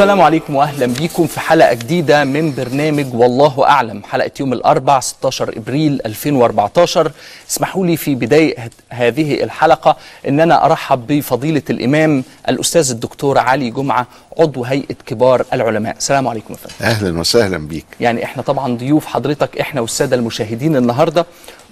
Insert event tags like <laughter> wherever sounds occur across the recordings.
السلام عليكم وأهلا بيكم في حلقة جديدة من برنامج والله أعلم. حلقة يوم الأربع 16 إبريل 2014 اسمحوا لي في بداية هذه الحلقة ان أنا أرحب بفضيلة الإمام الأستاذ الدكتور علي جمعة عضو هيئة كبار العلماء. السلام عليكم يا فندم. أهلا وسهلا بيك. يعني إحنا طبعا ضيوف حضرتك إحنا والسادة المشاهدين النهارده.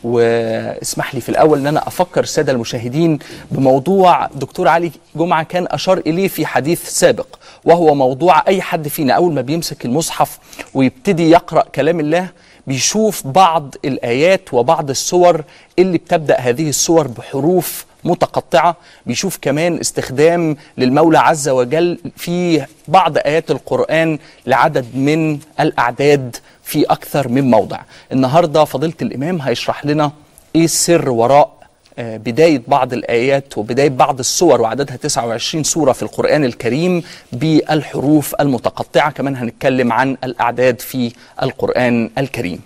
واسمح لي في الأول إن أنا أفكر الساده المشاهدين بموضوع دكتور علي جمعة كان أشار إليه في حديث سابق. وهو موضوع أي حد فينا. أول ما بيمسك المصحف ويبتدي يقرأ كلام الله بيشوف بعض الآيات وبعض السور اللي بتبدأ هذه السور بحروف متقطعة. بيشوف كمان استخدام للمولى عز وجل في بعض آيات القرآن لعدد من الأعداد في أكثر من موضع. النهارده فضيلة الإمام هيشرح لنا إيه السر وراء بداية بعض الآيات وبداية بعض السور وعددها 29 سورة في القرآن الكريم بالحروف المتقطعة. كمان هنتكلم عن الأعداد في القرآن الكريم.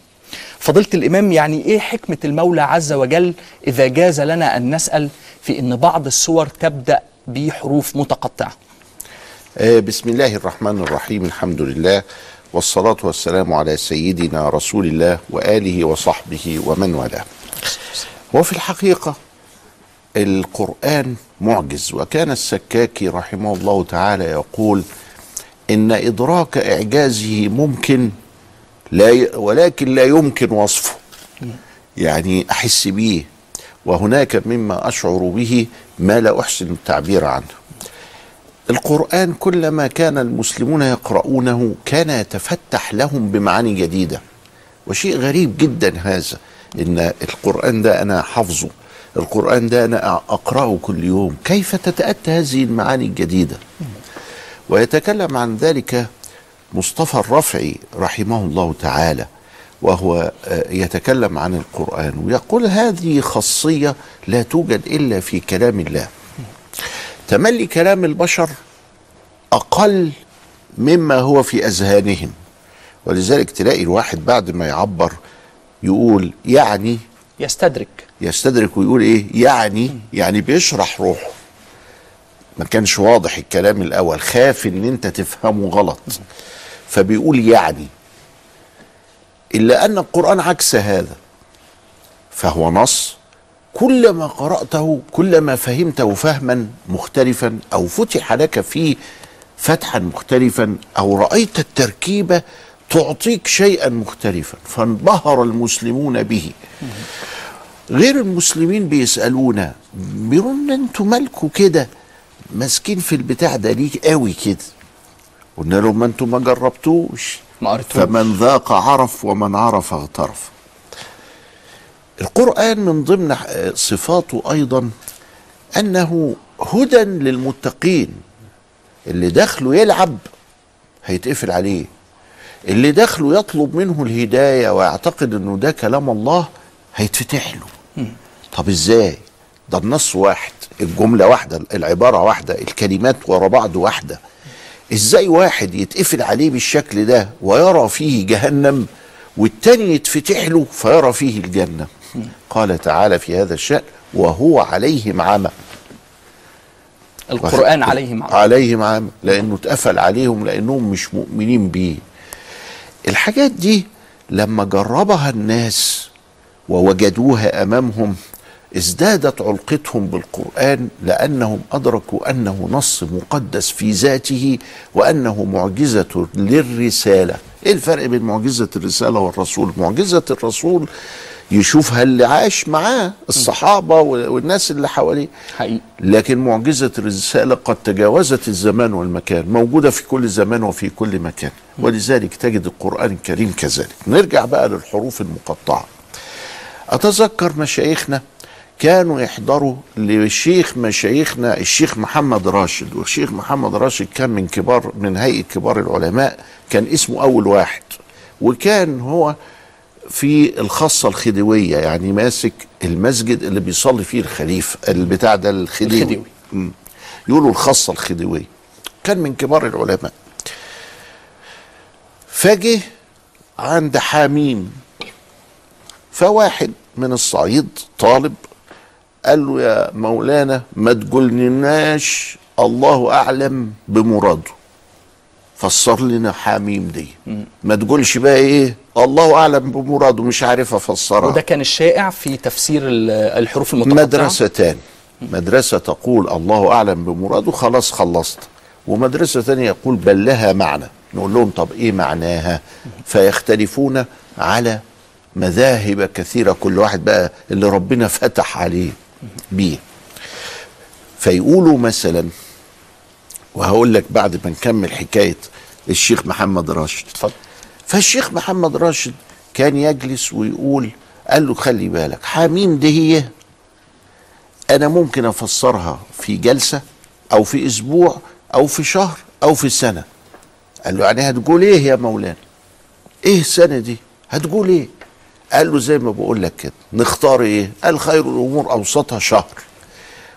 فضيلة الإمام يعني إيه حكمة المولى عز وجل إذا جاز لنا أن نسأل في أن بعض السور تبدأ بحروف متقطعة؟ بسم الله الرحمن الرحيم الحمد لله والصلاة والسلام على سيدنا رسول الله وآله وصحبه ومن والاه. وفي الحقيقة القرآن معجز وكان السكاكي رحمه الله تعالى يقول إن إدراك إعجازه ممكن لا ي... ولكن لا يمكن وصفه. يعني أحس به وهناك مما أشعر به ما لا أحسن التعبير عنه. القرآن كلما كان المسلمون يقرؤونه كان يتفتح لهم بمعاني جديدة وشيء غريب جدا هذا. إن القرآن ده أنا حافظه. القرآن ده أنا أقرأه كل يوم. كيف تتأتى هذه المعاني الجديدة؟ ويتكلم عن ذلك مصطفى الرفعي رحمه الله تعالى وهو يتكلم عن القرآن ويقول هذه خاصية لا توجد إلا في كلام الله. تملي كلام البشر أقل مما هو في أذهانهم. ولذلك تلاقي الواحد بعد ما يعبر يقول يعني يستدرك. يستدرك ويقول إيه؟ يعني يعني بيشرح روحه. ما كانش واضح الكلام الأول. خاف إن أنت تفهمه غلط. فبيقول يعني. إلا أن القرآن عكس هذا. فهو نص. كلما قرأته كلما فهمته فهما مختلفا أو فتح لك فيه فتحا مختلفا أو رأيت التركيبة تعطيك شيئا مختلفا فانبهر المسلمون به. غير المسلمين بيسألونا بيقولوا أنتوا مالكوا كده؟ ماسكين في البتاع ده ليه قوي كده. قلنا لهم ما أنتوا ما جربتوش. ما فمن ذاق عرف ومن عرف اغترف. القرآن من ضمن صفاته أيضا أنه هدى للمتقين اللي دخله يلعب هيتقفل عليه. اللي دخله يطلب منه الهداية ويعتقد إنه ده كلام الله هيتفتح له. طب إزاي؟ ده النص واحد الجملة واحدة العبارة واحدة الكلمات ورا بعض واحدة. إزاي واحد يتقفل عليه بالشكل ده ويرى فيه جهنم والتاني يتفتح له فيرى فيه الجنة؟ قال تعالى في هذا الشأن وهو عليهم عمى القرآن عليهم عمى عليهم عمى لأنه اتقفل عليهم لأنهم مش مؤمنين بيه. الحاجات دي لما جربها الناس ووجدوها أمامهم ازدادت علقتهم بالقرآن لأنهم أدركوا أنه نص مقدس في ذاته وأنه معجزة للرسالة. إيه الفرق بين معجزة الرسالة والرسول؟ معجزة الرسول يشوفها اللي عاش معاه الصحابة والناس اللي حواليه. حقيقي. لكن معجزة الرسالة قد تجاوزت الزمان والمكان موجودة في كل زمان وفي كل مكان. ولذلك تجد القرآن الكريم كذلك. نرجع بقى للحروف المقطعة. أتذكر مشايخنا كانوا يحضروا لشيخ مشايخنا الشيخ محمد راشد. والشيخ محمد راشد كان من كبار من هيئة كبار العلماء كان اسمه أول واحد. وكان هو في الخاصة الخديوية يعني ماسك المسجد اللي بيصلي فيه الخليفة البتاع ده الخديوي. الخديوي. يقولوا الخاصة الخديوية. كان من كبار العلماء. فجه عند حاميم. فواحد من الصعيد طالب قال له يا مولانا ما تقولناش الله أعلم بمراده. فسر لنا حاميم دي. ما تقولش بقى إيه؟ الله أعلم بمراده مش عارف افسرها وده كان الشائع في تفسير ال- الحروف المتقطعة؟ مدرستان. مدرسة تقول الله أعلم بمراده خلاص خلصت. ومدرسة ثانية يقول بل لها معنى. نقول لهم طب إيه معناها؟ فيختلفون على مذاهب كثيرة كل واحد بقى اللي ربنا فتح عليه بيه. فيقولوا مثلا وهقول لك بعد ما نكمل حكاية الشيخ محمد راشد. اتفضل. فالشيخ محمد راشد كان يجلس ويقول قال له خلي بالك حميم دي هي أنا ممكن أفسرها في جلسة أو في أسبوع أو في شهر أو في سنة. قال له يعني هتقول إيه يا مولانا؟ إيه السنة دي؟ هتقول إيه؟ قال له زي ما بقول لك كده نختار إيه؟ قال خير الأمور أوسطها شهر.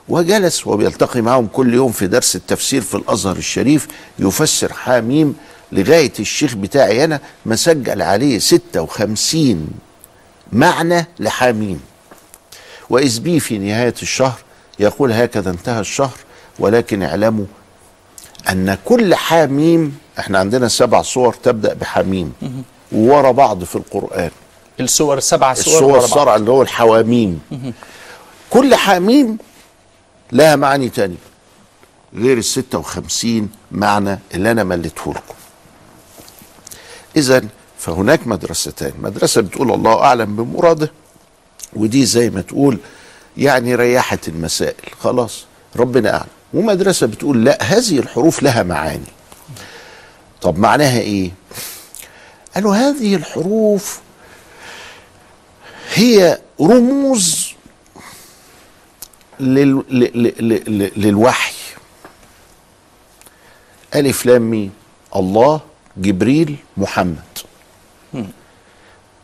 وجلس وبيلتقي معهم كل يوم في درس التفسير في الأزهر الشريف يفسر حاميم لغاية الشيخ بتاعي أنا مسجل عليه 56 معنى لحاميم وإذ بي في نهاية الشهر يقول هكذا انتهى الشهر ولكن اعلموا أن كل حاميم إحنا عندنا سبع صور تبدأ بحميم ورا بعض في القرآن. السور سبع سور الصور. الصرع اللي هو الحواميم. كل حميم لها معاني تانية غير ال 56 معنى اللي أنا مليته لكم. إذا فهناك مدرستان. مدرسة بتقول الله أعلم بمراده ودي زي ما تقول يعني ريحت المسائل. خلاص ربنا أعلم. ومدرسة بتقول لا هذه الحروف لها معاني. طب معناها إيه؟ قالوا هذه الحروف هي رموز لل... ل... ل... ل... ل... للوحي. ألف لام ميم. الله جبريل محمد.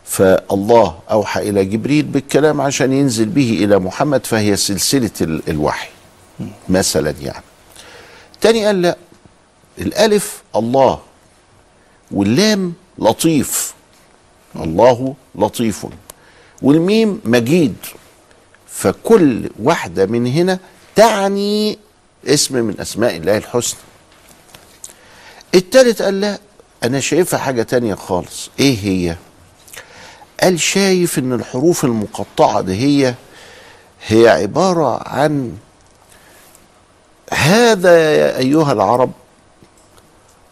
فالله أوحى إلى جبريل بالكلام عشان ينزل به إلى محمد فهي سلسلة ال- الوحي. مثلا يعني. تاني قال لا. الألف الله. واللام لطيف. الله لطيف. والميم مجيد. فكل واحدة من هنا تعني اسم من أسماء الله الحسنى. التالت قال لا أنا شايفها حاجة تانية خالص. إيه هي؟ قال شايف إن الحروف المقطعة دي هي هي عبارة عن هذا يا أيها العرب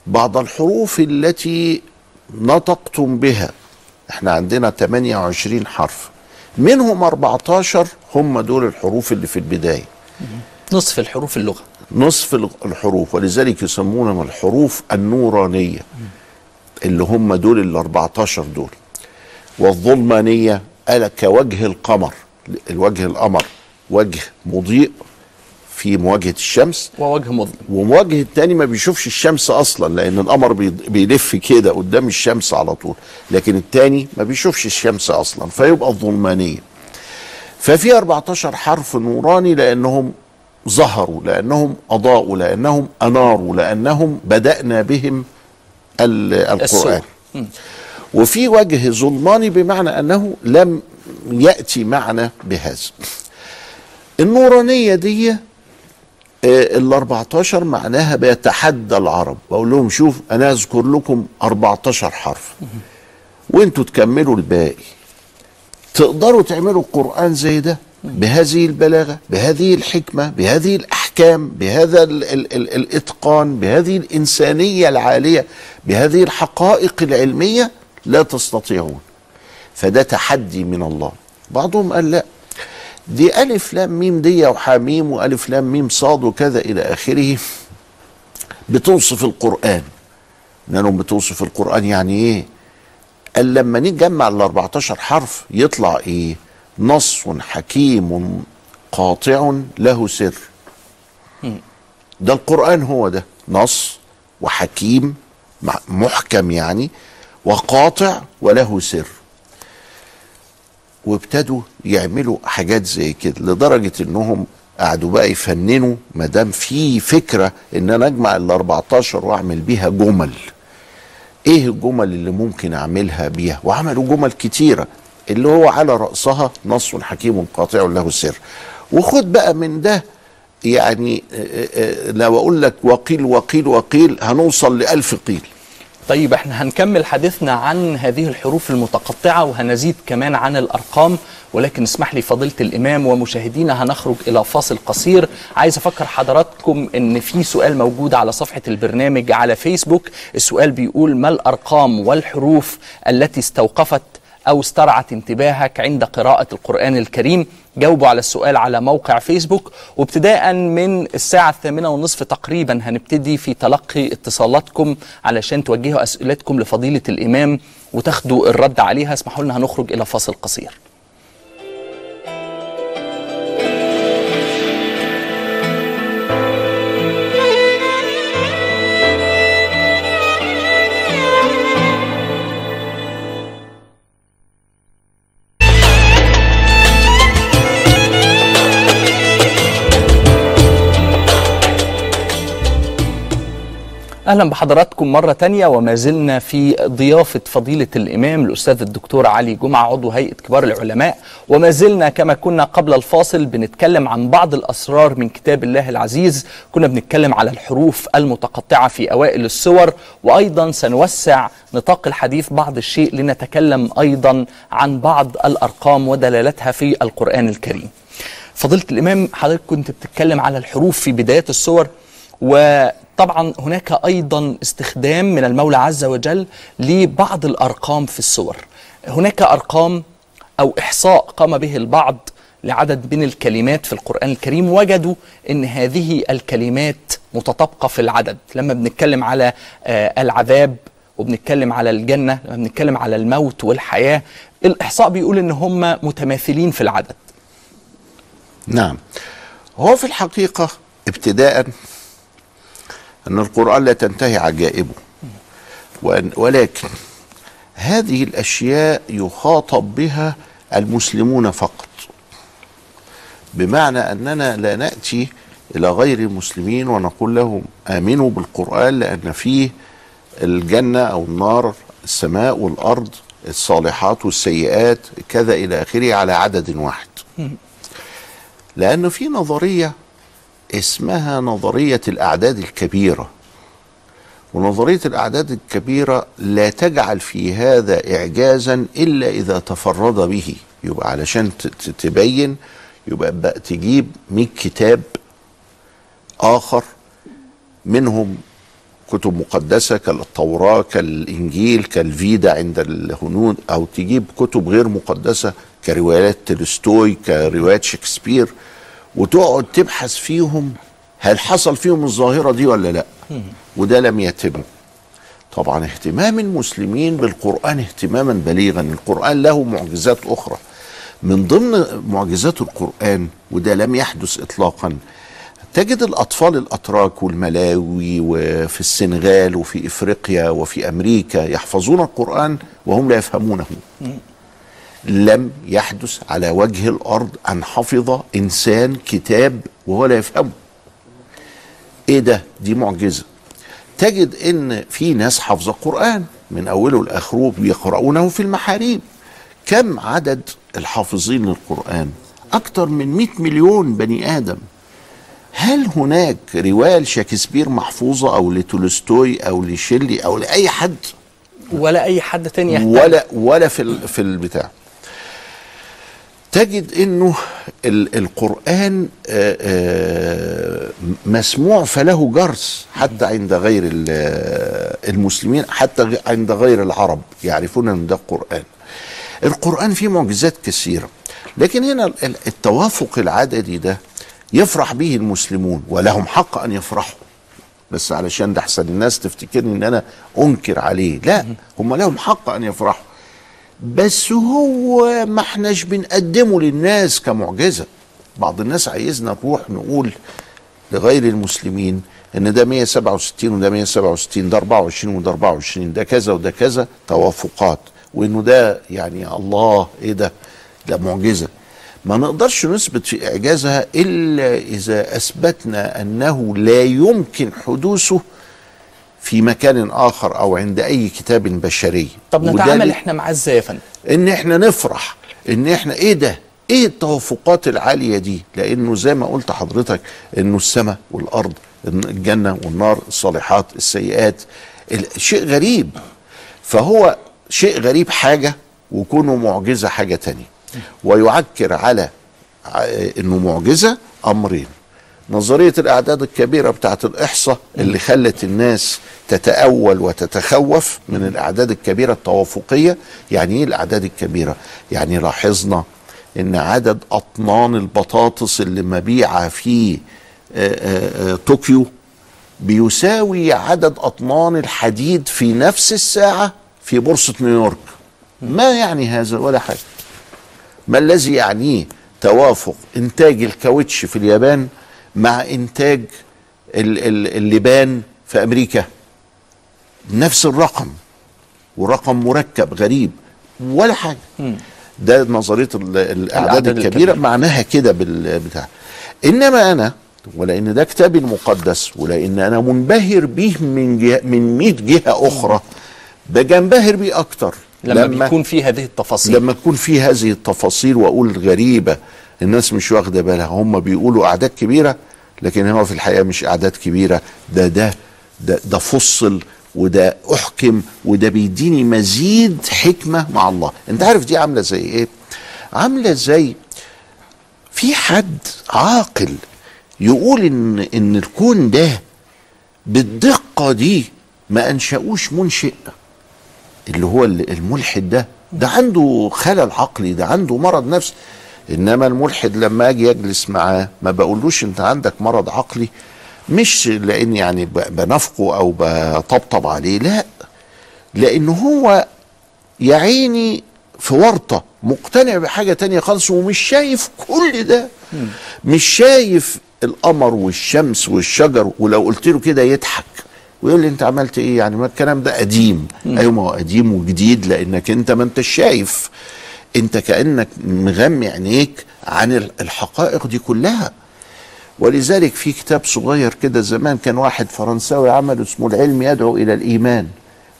بعض الحروف التي نطقتم بها. إحنا عندنا 28 حرف منهم 14 هم دول الحروف اللي في البداية. نصف الحروف اللغة. نصف الحروف ولذلك يسمونهم الحروف النورانية اللي هم دول ال 14 دول. والظلمانية قال كوجه القمر الوجه القمر وجه مضيء في مواجهة الشمس. ووجه مظلم ومواجهة التاني ما بيشوفش الشمس أصلا لأن القمر بي- بيلف كده قدام الشمس على طول لكن التاني ما بيشوفش الشمس أصلا فيبقى الظلمانية. ففي 14 حرف نوراني لأنهم ظهروا لأنهم أضاءوا لأنهم أناروا لأنهم بدأنا بهم ال- القرآن. السور. وفي وجه ظلماني بمعنى أنه لم يأتي معنا بهذا. النورانية دي ال 14 معناها بيتحدى العرب. بقول لهم شوف أنا أذكر لكم 14 حرف. وأنتوا تكملوا الباقي. تقدروا تعملوا القرآن زي ده بهذه البلاغة بهذه الحكمة بهذه الأحكام بهذا ال ال ال الإتقان بهذه الإنسانية العالية بهذه الحقائق العلمية لا تستطيعون. فده تحدي من الله. بعضهم قال لا. دي ألف لام ميم دي وحاميم وألف لام ميم صاد وكذا إلى آخره. بتوصف القرآن. لأنهم بتوصف القرآن يعني إيه؟ قال لما نيجي نجمع ال 14 حرف يطلع إيه؟ نص حكيم قاطع له سر. ده القرآن هو ده. نص وحكيم محكم يعني وقاطع وله سر. وابتدوا يعملوا حاجات زي كده لدرجة إنهم قعدوا بقى يفننوا ما دام في فكرة إن أنا أجمع ال 14 وأعمل بيها جمل. إيه الجمل اللي ممكن أعملها بيها؟ وعملوا جمل كتيرة اللي هو على رأسها نص حكيم قاطع له سر. وخد بقى من ده يعني آه، آه، لو أقول لك وقيل وقيل وقيل هنوصل لألف قيل. طيب إحنا هنكمل حديثنا عن هذه الحروف المتقطعة وهنزيد كمان عن الأرقام ولكن اسمح لي فضيلة الإمام ومشاهدينا هنخرج إلى فاصل قصير. عايز أفكر حضراتكم إن في سؤال موجود على صفحة البرنامج على فيسبوك. السؤال بيقول ما الأرقام والحروف التي استوقفت أو استرعت انتباهك عند قراءة القرآن الكريم؟ جاوبوا على السؤال على موقع فيسبوك. وابتداء من الساعة الثامنة والنصف تقريبا هنبتدي في تلقي اتصالاتكم علشان توجهوا أسئلتكم لفضيلة الإمام وتاخدوا الرد عليها. اسمحوا لنا هنخرج إلى فاصل قصير. أهلا بحضراتكم مرة تانية وما زلنا في ضيافة فضيلة الإمام الأستاذ الدكتور علي جمعة عضو هيئة كبار العلماء. وما زلنا كما كنا قبل الفاصل بنتكلم عن بعض الأسرار من كتاب الله العزيز. كنا بنتكلم على الحروف المتقطعة في أوائل السور وأيضا سنوسع نطاق الحديث بعض الشيء لنتكلم أيضا عن بعض الأرقام ودلالتها في القرآن الكريم. فضيلة الإمام حضرتك كنت بتتكلم على الحروف في بدايات السور وطبعا هناك أيضا استخدام من المولى عز وجل لبعض الأرقام في السور هناك أرقام أو إحصاء قام به البعض لعدد من الكلمات في القرآن الكريم وجدوا إن هذه الكلمات متطابقة في العدد. لما بنتكلم على آه، العذاب وبنتكلم على الجنة لما بنتكلم على الموت والحياة الإحصاء بيقول إن هم متماثلين في العدد. نعم. هو في الحقيقة ابتداء أن القرآن لا تنتهي عجائبه. وأن ولكن هذه الأشياء يخاطب بها المسلمون فقط. بمعنى أننا لا نأتي إلى غير المسلمين ونقول لهم آمنوا بالقرآن لأن فيه الجنة أو النار السماء والأرض الصالحات والسيئات كذا إلى آخره على عدد واحد. لأنه في نظرية اسمها نظرية الأعداد الكبيرة. ونظرية الأعداد الكبيرة لا تجعل في هذا إعجازا إلا إذا تفرد به. يبقى علشان تبين يبقى بقى تجيب 100 كتاب آخر منهم كتب مقدسة كالتوراة كالإنجيل كالفيدا عند الهنود أو تجيب كتب غير مقدسة كروايات تولستوي كروايات شكسبير. وتقعد تبحث فيهم هل حصل فيهم الظاهرة دي ولا لأ. وده لم يتم. طبعا اهتمام المسلمين بالقرآن اهتماما بليغا. القرآن له معجزات أخرى. من ضمن معجزات القرآن وده لم يحدث إطلاقا تجد الأطفال الأتراك والملاوي وفي السنغال وفي إفريقيا وفي أمريكا يحفظون القرآن وهم لا يفهمونه. لم يحدث على وجه الأرض أن حفظ إنسان كتاب وهو لا يفهمه. إيه ده؟ دي معجزة. تجد إن في ناس حافظة القرآن من أوله لآخره بيقرؤونه في المحاريب. كم عدد الحافظين للقرآن؟ أكثر من 100 مليون بني آدم. هل هناك رواية لشكسبير محفوظة أو لتولستوي أو لشيلي أو لأي حد؟ ولا أي حد تاني يحتاج. ولا ولا في في البتاع. تجد إنه ال- القرآن آه، آه، مسموع فله جرس حتى عند غير آه، المسلمين حتى عند غير العرب يعرفون إن ده القران القرآن فيه معجزات كثيرة لكن هنا ال- ال- التوافق العددي ده يفرح به المسلمون ولهم حق أن يفرحوا. بس علشان ده أحسن الناس تفتكرني إن أنا أنكر عليه لا هم لهم حق أن يفرحوا. بس هو ما احناش بنقدمه للناس كمعجزة. بعض الناس عايزنا نروح نقول لغير المسلمين إن ده 167 وده 167 ده 24 وده 24 ده كذا وده كذا توافقات. وإنه ده يعني الله إيه ده؟ ده معجزة. ما نقدرش نثبت في إعجازها إلا إذا أثبتنا أنه لا يمكن حدوثه في مكان آخر أو عند أي كتاب بشري. طب نتعامل؟ إحنا معاه إزاي يا فندم؟ إن إحنا نفرح. إن إحنا إيه ده؟ إيه التوافقات العالية دي؟ لأنه زي ما قلت حضرتك إنه السماء والأرض الجنة والنار الصالحات السيئات ال- شيء غريب. فهو شيء غريب حاجة وكونه معجزة حاجة تانية. ويعكر على إنه معجزة أمرين. نظرية الأعداد الكبيرة بتاعت الإحصاء اللي خلت الناس تتأول وتتخوف من الأعداد الكبيرة التوافقية. يعني إيه الأعداد الكبيرة؟ يعني لاحظنا إن عدد أطنان البطاطس اللي مبيعة في آه، آه، آه، طوكيو بيساوي عدد أطنان الحديد في نفس الساعة في بورصة نيويورك. ما يعني هذا ولا حاجة؟ ما الذي يعنيه توافق إنتاج الكاوتش في اليابان مع إنتاج ال- ال- اللبان في أمريكا. نفس الرقم ورقم مركب غريب ولا حاجة. ده نظرية ال- الأعداد الكبيرة. معناها كده بالبتاع إنما أنا ولأن ده كتابي المقدس ولأن أنا منبهر به من جهة من 100 جهة أخرى بجنبهر بيه أكتر. لما, لما بيكون في هذه التفاصيل. لما تكون في هذه التفاصيل وأقول غريبة الناس مش واخدة بالها. هم بيقولوا أعداد كبيرة لكن هو في الحقيقة مش أعداد كبيرة. ده ده ده, ده فصل وده أحكم وده بيديني مزيد حكمة مع الله. أنت عارف دي عاملة زي إيه؟ عاملة زي في حد عاقل يقول إن إن الكون ده بالدقة دي ما أنشأوش منشئ. اللي هو ال- الملحد ده ده عنده خلل عقلي ده عنده مرض نفسي. إنما الملحد لما أجي أجلس معاه ما بقولوش أنت عندك مرض عقلي مش لأن يعني ب- بنافقه أو بطبطب عليه لا لأن هو يا عيني في ورطة مقتنع بحاجة تانية خالص ومش شايف كل ده. مش شايف القمر والشمس والشجر ولو قلت له كده يضحك ويقول لي أنت عملت إيه؟ يعني ما الكلام ده قديم. أيوه ما هو قديم وجديد لأنك أنت ما انت شايف. انت كأنك مغمي عينيك عن ال- الحقائق دي كلها. ولذلك في كتاب صغير كده زمان كان واحد فرنساوي عمله اسمه العلم يدعو إلى الإيمان.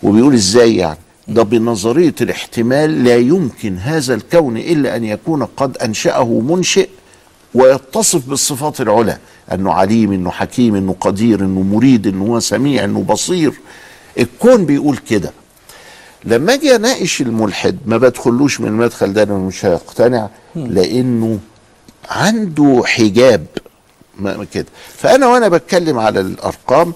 وبيقول إزاي يعني؟ ده بنظرية الاحتمال لا يمكن هذا الكون إلا أن يكون قد أنشأه منشئ ويتصف بالصفات العلى. أنه عليم أنه حكيم أنه قدير أنه مريد أنه هو سميع أنه بصير. الكون بيقول كده. لما أجي اناقش الملحد ما بدخلوش من المدخل ده لأنه مش هيقتنع لأنه عنده حجاب. كده. فأنا وأنا بتكلم على الأرقام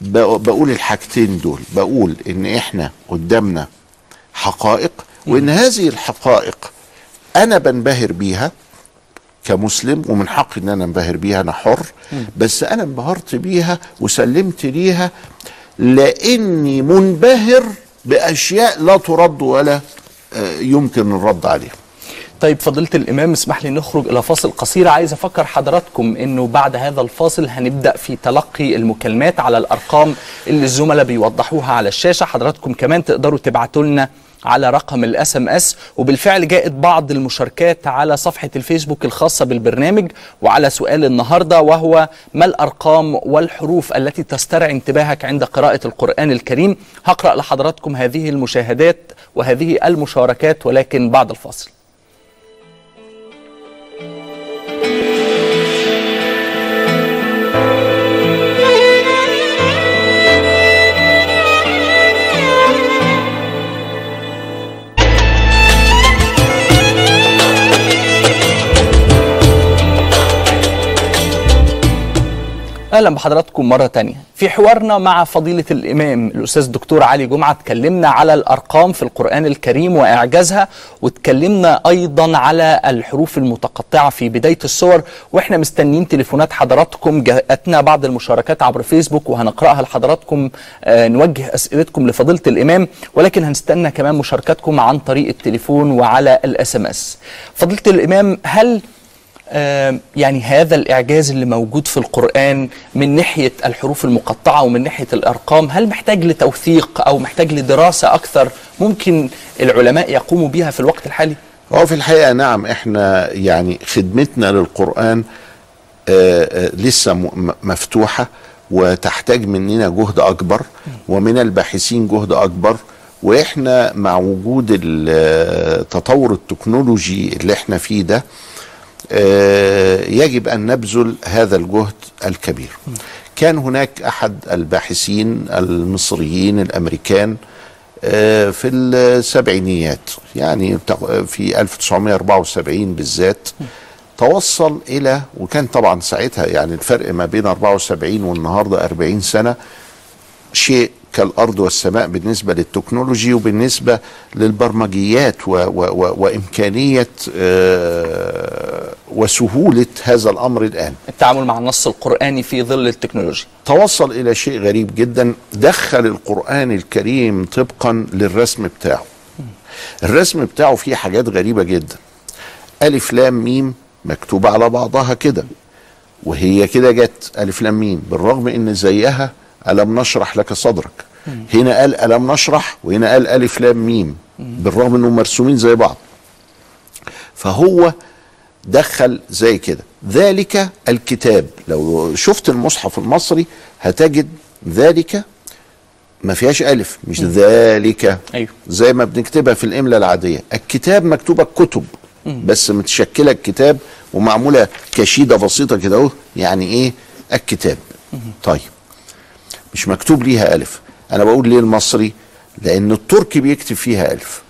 بقول الحاجتين دول. بقول إن إحنا قدامنا حقائق وإن هذه الحقائق أنا بنبهر بيها كمسلم ومن حقي إن أنا أنبهر بيها أنا حر بس أنا انبهرت بيها وسلمت ليها لأني منبهر بأشياء لا ترد ولا آه، يمكن الرد عليها. طيب فضيلة الإمام اسمح لي نخرج إلى فاصل قصير. عايز أفكر حضراتكم إنه بعد هذا الفاصل هنبدأ في تلقي المكالمات على الأرقام اللي الزملاء بيوضحوها على الشاشة. حضراتكم كمان تقدروا تبعتوا لنا على رقم ال SMS وبالفعل جاءت بعض المشاركات على صفحة الفيسبوك الخاصة بالبرنامج. وعلى سؤال النهاردة وهو ما الأرقام والحروف التي تسترعي انتباهك عند قراءة القرآن الكريم؟ هقرأ لحضراتكم هذه المشاهدات وهذه المشاركات ولكن بعد الفاصل. أهلا بحضراتكم مرة تانية. في حوارنا مع فضيلة الإمام الأستاذ الدكتور علي جمعة اتكلمنا على الأرقام في القرآن الكريم وإعجازها واتكلمنا أيضا على الحروف المتقطعة في بداية السور وإحنا مستنيين تليفونات حضراتكم جاءتنا بعض المشاركات عبر فيسبوك وهنقرأها لحضراتكم آه نوجه أسئلتكم لفضيلة الإمام ولكن هنستنى كمان مشاركاتكم عن طريق التليفون وعلى الإس إم إس. فضيلة الإمام هل يعني هذا الإعجاز اللي موجود في القرآن من ناحية الحروف المقطعة ومن ناحية الأرقام هل محتاج لتوثيق أو محتاج لدراسة أكثر ممكن العلماء يقوموا بها في الوقت الحالي؟ هو في الحقيقة نعم إحنا يعني خدمتنا للقرآن آه، آه، لسه مفتوحة وتحتاج مننا جهد أكبر ومن الباحثين جهد أكبر وإحنا مع وجود التطور التكنولوجي اللي إحنا فيه ده آه، يجب أن نبذل هذا الجهد الكبير. كان هناك أحد الباحثين المصريين الأمريكان آه، في السبعينيات يعني في 1974 بالذات توصل إلى وكان طبعا ساعتها يعني الفرق ما بين 74 والنهاردة 40 سنة شيء كالأرض والسماء بالنسبة للتكنولوجي وبالنسبة للبرمجيات و و و وإمكانية آه وسهولة هذا الأمر الآن. التعامل مع النص القرآني في ظل التكنولوجيا توصل إلى شيء غريب جدا دخل القرآن الكريم طبقا للرسم بتاعه. الرسم بتاعه فيه حاجات غريبة جدا. ألف لام ميم مكتوبة على بعضها كده. وهي كده جت ألف لام ميم بالرغم إن زيها ألم نشرح لك صدرك؟ هنا قال ألم نشرح وهنا قال ألف لام ميم بالرغم إنهم مرسومين زي بعض. فهو دخل زي كده. ذلك الكتاب. لو شفت المصحف المصري هتجد ذلك ما فيهاش ألف مش ذلك. أيوه. زي ما بنكتبها في الاملاء العادية. الكتاب مكتوبة كتب بس متشكلة الكتاب ومعمولة كشيدة بسيطة كده أهو. يعني إيه؟ الكتاب. طيب. مش مكتوب ليها ألف. أنا بقول ليه المصري؟ لأن التركي بيكتب فيها ألف.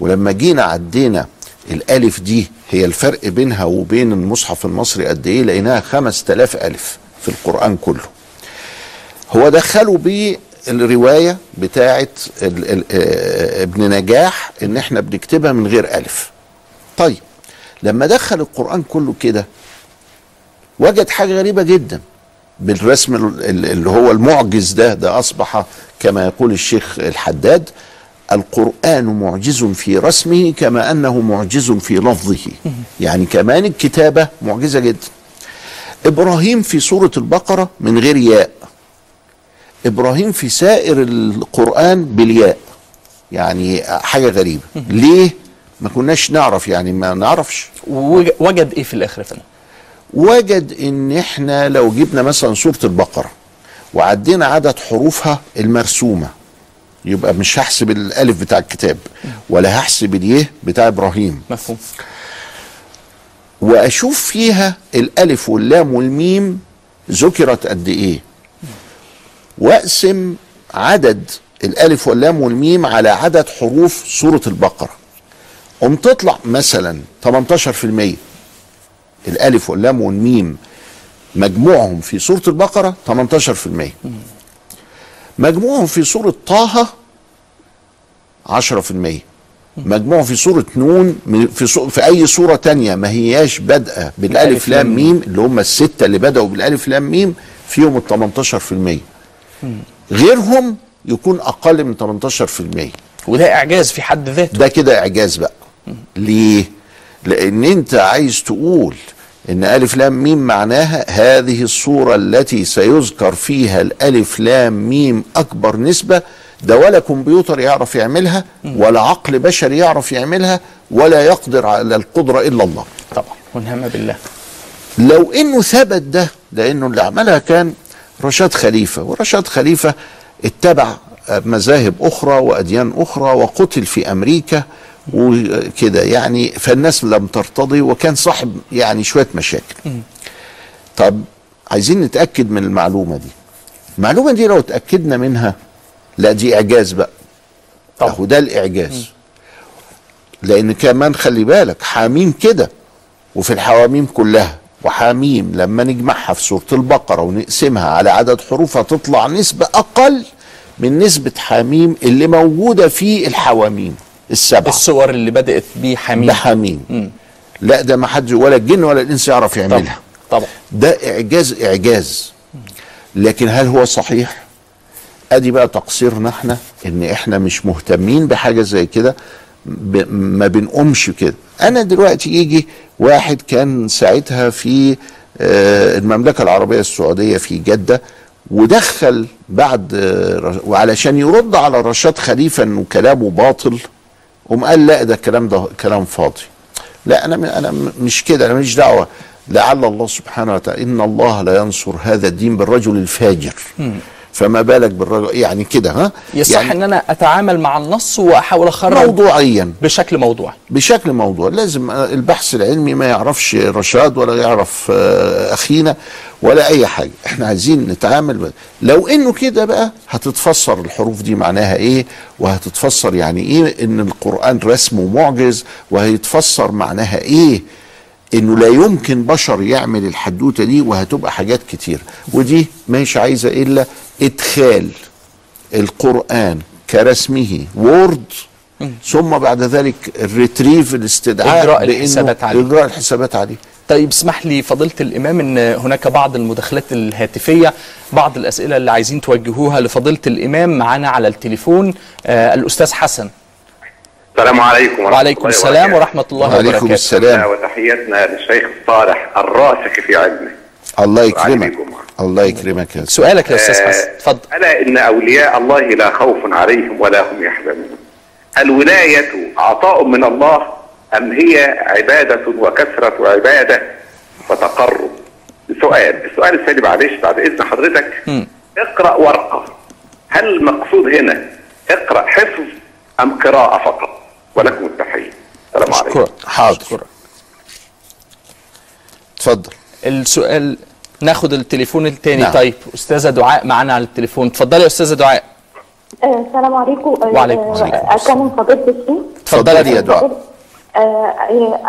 ولما جينا عدينا الألف دي هي الفرق بينها وبين المصحف المصري قد إيه؟ لقيناها 5000 ألف في القرآن كله. هو دخلوا بيه الروايه بتاعه آه، ابن نجاح إن إحنا بنكتبها من غير ألف. طيب لما دخل القرآن كله كده وجد حاجة غريبة جدا. بالرسم ال- ال- اللي هو المعجز ده ده أصبح كما يقول الشيخ الحداد القرآن معجز في رسمه كما أنه معجز في لفظه. يعني كمان الكتابة معجزة جدا. إبراهيم في سورة البقرة من غير ياء. إبراهيم في سائر القرآن بالياء. يعني حاجة غريبة. ليه؟ ما كناش نعرف يعني ما نعرفش. وج- وجد إيه في الآخر يا فندم؟ وجد إن إحنا لو جبنا مثلا سورة البقرة وعدينا عدد حروفها المرسومة يبقى مش هحسب الألف بتاع الكتاب ولا هحسب اليه بتاع إبراهيم. مفهوم. وأشوف فيها الألف واللام والميم ذكرت قد إيه. وأقسم عدد الألف واللام والميم على عدد حروف سورة البقرة. قم تطلع مثلا 18% الألف واللام والميم مجموعهم في سورة البقرة 18% مجموعهم في سورة طه 10% مجموعهم في سورة نون في سو في أي سورة تانية ما هياش بادئة بالألف لام ميم اللي هم الستة اللي بدأوا بالألف لام ميم فيهم ال 18% غيرهم يكون أقل من 18% وده إعجاز في حد ذاته. ده كده إعجاز بقى. ليه؟ لأن أنت عايز تقول إن ألف لام ميم معناها هذه الصورة التي سيذكر فيها الألف لام ميم أكبر نسبة ده ولا كمبيوتر يعرف يعملها ولا عقل بشري يعرف يعملها ولا يقدر على القدرة إلا الله. طبعا ونعم بالله. لو إنه ثبت ده لأنه اللي عملها كان رشاد خليفة ورشاد خليفة اتبع مذاهب أخرى وأديان أخرى وقتل في أمريكا وكده. يعني فالناس لم ترتضي وكان صاحب يعني شوية مشاكل. طب عايزين نتأكد من المعلومة دي. المعلومة دي لو اتاكدنا منها لا دي إعجاز بقى. أهو ده الإعجاز. لأن كمان خلي بالك حاميم كده وفي الحواميم كلها. وحاميم لما نجمعها في سورة البقرة ونقسمها على عدد حروفها تطلع نسبة أقل من نسبة حاميم اللي موجودة في الحواميم. السبعة. الصور اللي بدأت بيه حميد بحاميم لا ده ما حد ولا الجن ولا الإنس يعرف يعملها. طبعا. طبعا ده إعجاز إعجاز. لكن هل هو صحيح؟ أدي بقى تقصيرنا إحنا إن إحنا مش مهتمين بحاجة زي كده ب... ما بنقومش كده. أنا دلوقتي يجي واحد كان ساعتها في آه، المملكة العربية السعودية في جدة ودخل بعد آه، وعلشان يرد على رشاد خليفة إنه كلامه باطل قام قال لا ده الكلام ده كلام فاضي. لا أنا أنا مش كده أنا ماليش دعوة. لعل الله سبحانه وتعالى إن الله لا ينصر هذا الدين بالرجل الفاجر. فما بالك بالرجل يعني كده ها؟ يصح يعني إن أنا أتعامل مع النص وأحاول أخرج موضوعيا. بشكل موضوعي. بشكل موضوع لازم آه، البحث العلمي ما يعرفش رشاد ولا يعرف آه، أخينا ولا أي حاجة. إحنا عايزين نتعامل ب... لو إنه كده بقى هتتفسر الحروف دي معناها إيه وهتتفسر يعني إيه إن القرآن رسمه معجز وهيتفسر معناها إيه إنه لا يمكن بشر يعمل الحدوتة دي وهتبقى حاجات كتير. ودي مش عايزة إلا إدخال القرآن كرسمه وورد ثم بعد ذلك ال retrieve الاستدعاء بإنه الحسابات عليه. إجراء الحسابات عليه. طيب اسمح لي فضيلة الإمام أن هناك بعض المداخلات الهاتفية بعض الأسئلة اللي عايزين توجهوها لفضيلة الإمام معنا على التليفون آه الأستاذ حسن. السلام عليكم ورحمة وعليكم الله السلام وبركاته. ورحمة الله وعليكم وبركاته. السلام. وتحياتنا للشيخ الصالح الراسخ في علمه. الله يكرمك. الله يكرمك يا. سؤالك يا أستاذ آه، حسن اتفضل ألا إن أولياء الله لا خوف عليهم ولا هم يحزنون. الولاية عطاء من الله أم هي عبادة وكثرة عبادة وتقرب؟ سؤال. السؤال الثاني معلش بعد إذن حضرتك. اقرأ ورقة. هل المقصود هنا اقرأ حفظ أم قراءة فقط؟ ولكم التحية. السلام عليكم. شكرا. حاضر. شكرا. اتفضل السؤال ناخد التليفون التاني. نعم. طيب أستاذة دعاء معنا على التليفون. اتفضلي يا أستاذة دعاء. آه، السلام عليكم. آه، وعليكم السلام. اكلم فضيلة الشيخ. اتفضلي يا دعاء.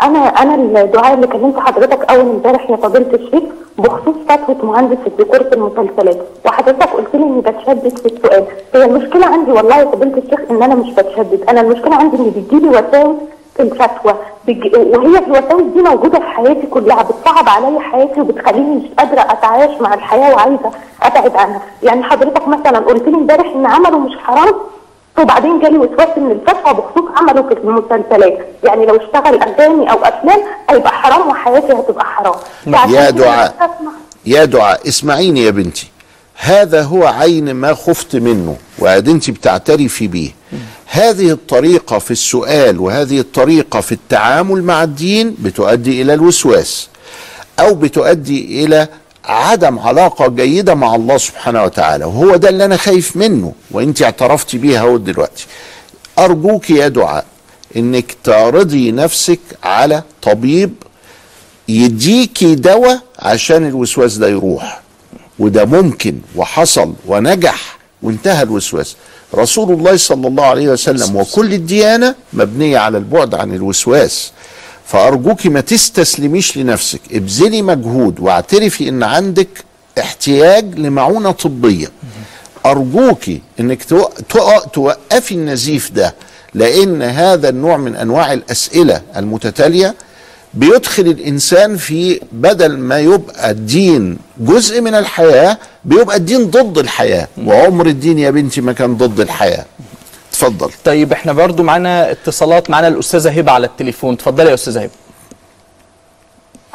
أنا أنا الدعاء اللي كلمت حضرتك أول امبارح يا فضيلة الشيخ بخصوص فتوى مهندس الديكور في المسلسلات. وحضرتك قلت لي إني بتشدد في السؤال. هي المشكلة عندي والله يا فضيلة الشيخ إن أنا مش بتشدد. أنا المشكلة عندي ان بتجيلي وساوس في الفتوى. وهي الوساوس دي موجودة في حياتي كلها بتصعب عليا حياتي وبتخليني مش قادرة أتعايش مع الحياة وعايزة أبعد عنها. يعني حضرتك مثلا قلت لي إمبارح إن عمله مش حرام وبعدين جالي وسواس من الفتوى بخصوص عمله في المسلسلات يعني لو اشتغل أغاني أو أفلام هيبقى حرام وحياتي هتبقى حرام. يا دعاء. يا دعاء اسمعيني يا بنتي. هذا هو عين ما خفت منه وقد انت بتعترفي به هذه الطريقة في السؤال وهذه الطريقة في التعامل مع الدين بتؤدي إلى الوسواس أو بتؤدي إلى عدم علاقة جيدة مع الله سبحانه وتعالى وهو ده اللي أنا خايف منه وانت اعترفتي بيها أهو دلوقتي. أرجوك يا دعاء إنك تعرضي نفسك على طبيب يديكي دواء عشان الوسواس ده يروح. وده ممكن وحصل ونجح وانتهى الوسواس. رسول الله صلى الله عليه وسلم وكل الديانة مبنية على البعد عن الوسواس. فأرجوك ما تستسلميش لنفسك. ابذلي مجهود واعترفي إن عندك احتياج لمعونة طبية. أرجوك إنك تو- تو- توقفي النزيف ده لأن هذا النوع من أنواع الأسئلة المتتالية بيدخل الإنسان في بدل ما يبقى الدين جزء من الحياة بيبقى الدين ضد الحياة. وعمر الدين يا بنتي ما كان ضد الحياة. اتفضل. طيب إحنا برضو معنا اتصالات معنا الأستاذة هبة على التليفون. اتفضلي يا أستاذة هبة.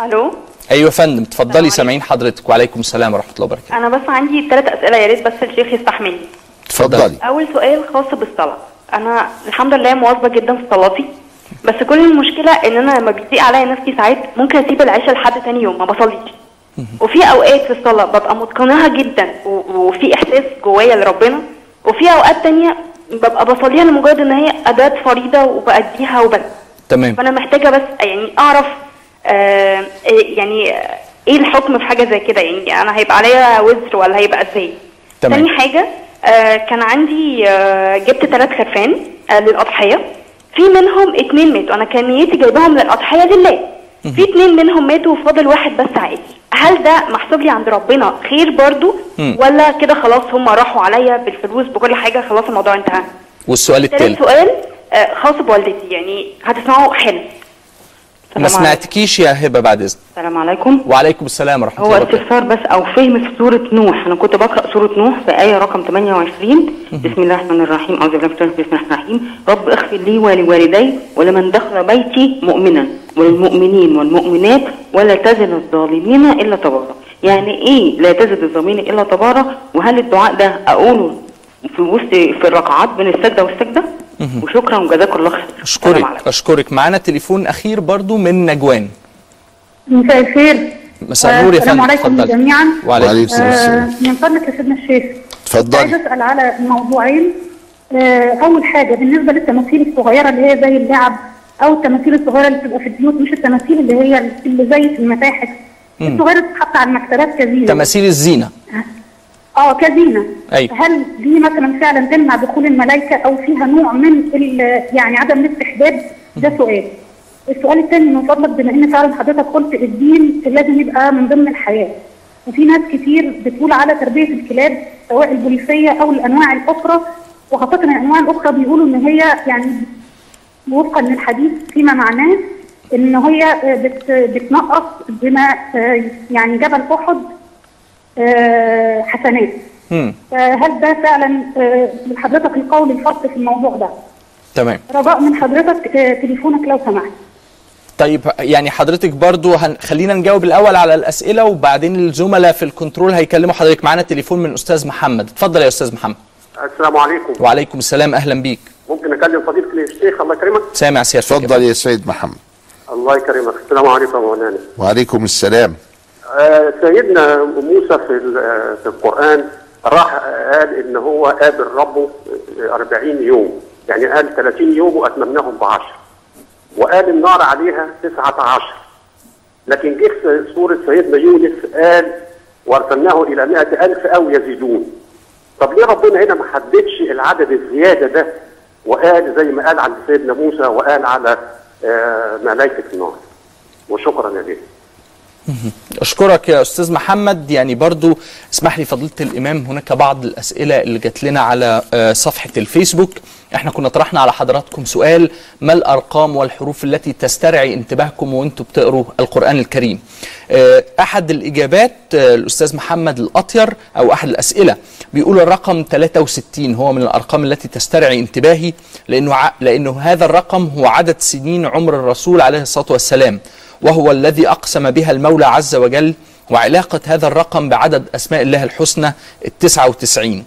ألو؟ أيوة يا فندم اتفضلي. سامعين حضرتك. وعليكم السلام ورحمة الله وبركاته. أنا بس عندي ثلاث أسئلة يا ريت بس الشيخ يستحملني اتفضلي. أول سؤال خاص بالصلاة. أنا الحمد لله مواظبة جدا في صلاتي بس كل المشكلة إن أنا لما بيضيق عليا نفسي ساعات ممكن أسيب العشاء لحد تاني يوم ما بصليش. وفي أوقات في الصلاة ببقى متقناها جدا وفي إحساس جوايا لربنا وفي أوقات تانية ببقى بصليها لمجرد إن هي أداة فريضة وبأديها وبس تمام. فأنا محتاجة بس يعني أعرف آه إيه- يعني آه، إيه الحكم في حاجة زي كده؟ يعني أنا هيبقى عليا وزر ولا هيبقى إزاي؟ تمام. تاني حاجة آه كان عندي آه جبت ثلاث خرفان آه للأضحية. في منهم اتنين ماتوا. أنا كان نيتي جايباهم للأضحية لله. في اتنين منهم ماتوا وفاضل واحد بس عادي هل ده محسوب لي عند ربنا خير برضو؟ ولا كده خلاص هم راحوا عليا بالفلوس بكل حاجة خلاص الموضوع انتهى. والسؤال تالت التالي سؤال آه، خاص بوالدتي يعني هتسمعوا حلم ما. سمعتكيش يا هبة بعد اذنك السلام عليكم. وعليكم السلام ورحمة هو الله وبركاته. استفسار بس أو فهم في سورة نوح. أنا كنت بقرأ سورة نوح في آية رقم 28 بسم الله الرحمن الرحيم. أعوذ بالله من الشيطان الرجيم. بسم الله الرحيم. رب اغفر لي ولوالدي ولمن دخل بيتي مؤمنا وللمؤمنين والمؤمنات ولا تزد الظالمين إلا تبارا يعني إيه لا تزد الظالمين إلا تبارا وهل الدعاء ده أقوله في وسط في الركعات بين السجدة والسجدة. وشكرا وجزاكم الله خير. أشكرك. أشكرك. معانا تليفون أخير برضو من نجوان. مساء الخير. مساء النور يا السلام فندم. عليكم اتفضلي. جميعا. وعليكم وعليكم السلام. السلام. آه، من فضلك يا سيدنا الشيخ. عايز اتفضل أسأل على موضوعين. آه، أول حاجة بالنسبة للتماثيل الصغيرة اللي هي زي اللعب أو التماثيل الصغيرة اللي بتبقى في البيوت مش التماثيل اللي هي اللي زي في المتاحف. الصغيرة بتتحط على المكتبات كزينة. تماثيل الزينة. آه كزينه أيوة. هل دي مثلا فعلا تمنع دخول الملائكة أو فيها نوع من ال- يعني عدم الاستحباب؟ ده سؤال. السؤال الثاني من فضلك بما إن فعلا حضرتك قلت الدين لازم يبقى من ضمن الحياة. وفي ناس كتير بتقول على تربية الكلاب سواء البوليسية أو الأنواع الأخرى وخاصة الأنواع الأخرى بيقولوا إن هي يعني وفقا للحديث فيما معناه إن هي بت بتنقص بما يعني جبل أحد آه، حسنات. مم. فهل ده فعلا آه، من حضرتك القول الفصل في الموضوع ده؟ تمام. رجاء من حضرتك آه، تليفونك لو سمحت. طيب يعني حضرتك برضو هن... خلينا نجاوب الأول على الأسئلة وبعدين الزملاء في الكنترول هيكلموا حضرتك معانا تليفون من أستاذ محمد. اتفضل يا أستاذ محمد. السلام عليكم. وعليكم السلام أهلا بيك. ممكن أكلم فضيله الشيخ الله يكرمك؟ سامع سيادتك. يا اتفضل يا سيد محمد. الله يكرمك. السلام عليكم يا مولانا. وعليكم السلام. آه سيدنا موسى في آه، في القرآن راح قال إن هو قابل ربه آه، 40 يوم. يعني قال 30 يوم وأتممناهم ب 10 وقال النار عليها 19 لكن جه في سورة سيدنا يونس قال وأرسلناه إلى 100000 أو يزيدون. طب ليه ربنا هنا ما حددش العدد الزيادة ده؟ وقال زي ما قال عند سيدنا موسى وقال على آه، ملائكة النار. وشكرا يا بيه أشكرك يا أستاذ محمد. يعني برضو اسمح لي فضيلة الإمام هناك بعض الأسئلة اللي جات لنا على آه، صفحة الفيسبوك. إحنا كنا طرحنا على حضراتكم سؤال ما الأرقام والحروف التي تسترعي انتباهكم وأنتم بتقروا القرآن الكريم؟ آه، أحد الإجابات آه، الأستاذ محمد الأطير أو أحد الأسئلة بيقول الرقم 63 هو من الأرقام التي تسترعي انتباهي لأنه لأنه هذا الرقم هو عدد سنين عمر الرسول عليه الصلاة والسلام. وهو الذي أقسم بها المولى عز وجل وعلاقة هذا الرقم بعدد أسماء الله الحسنى التسعة وتسعين.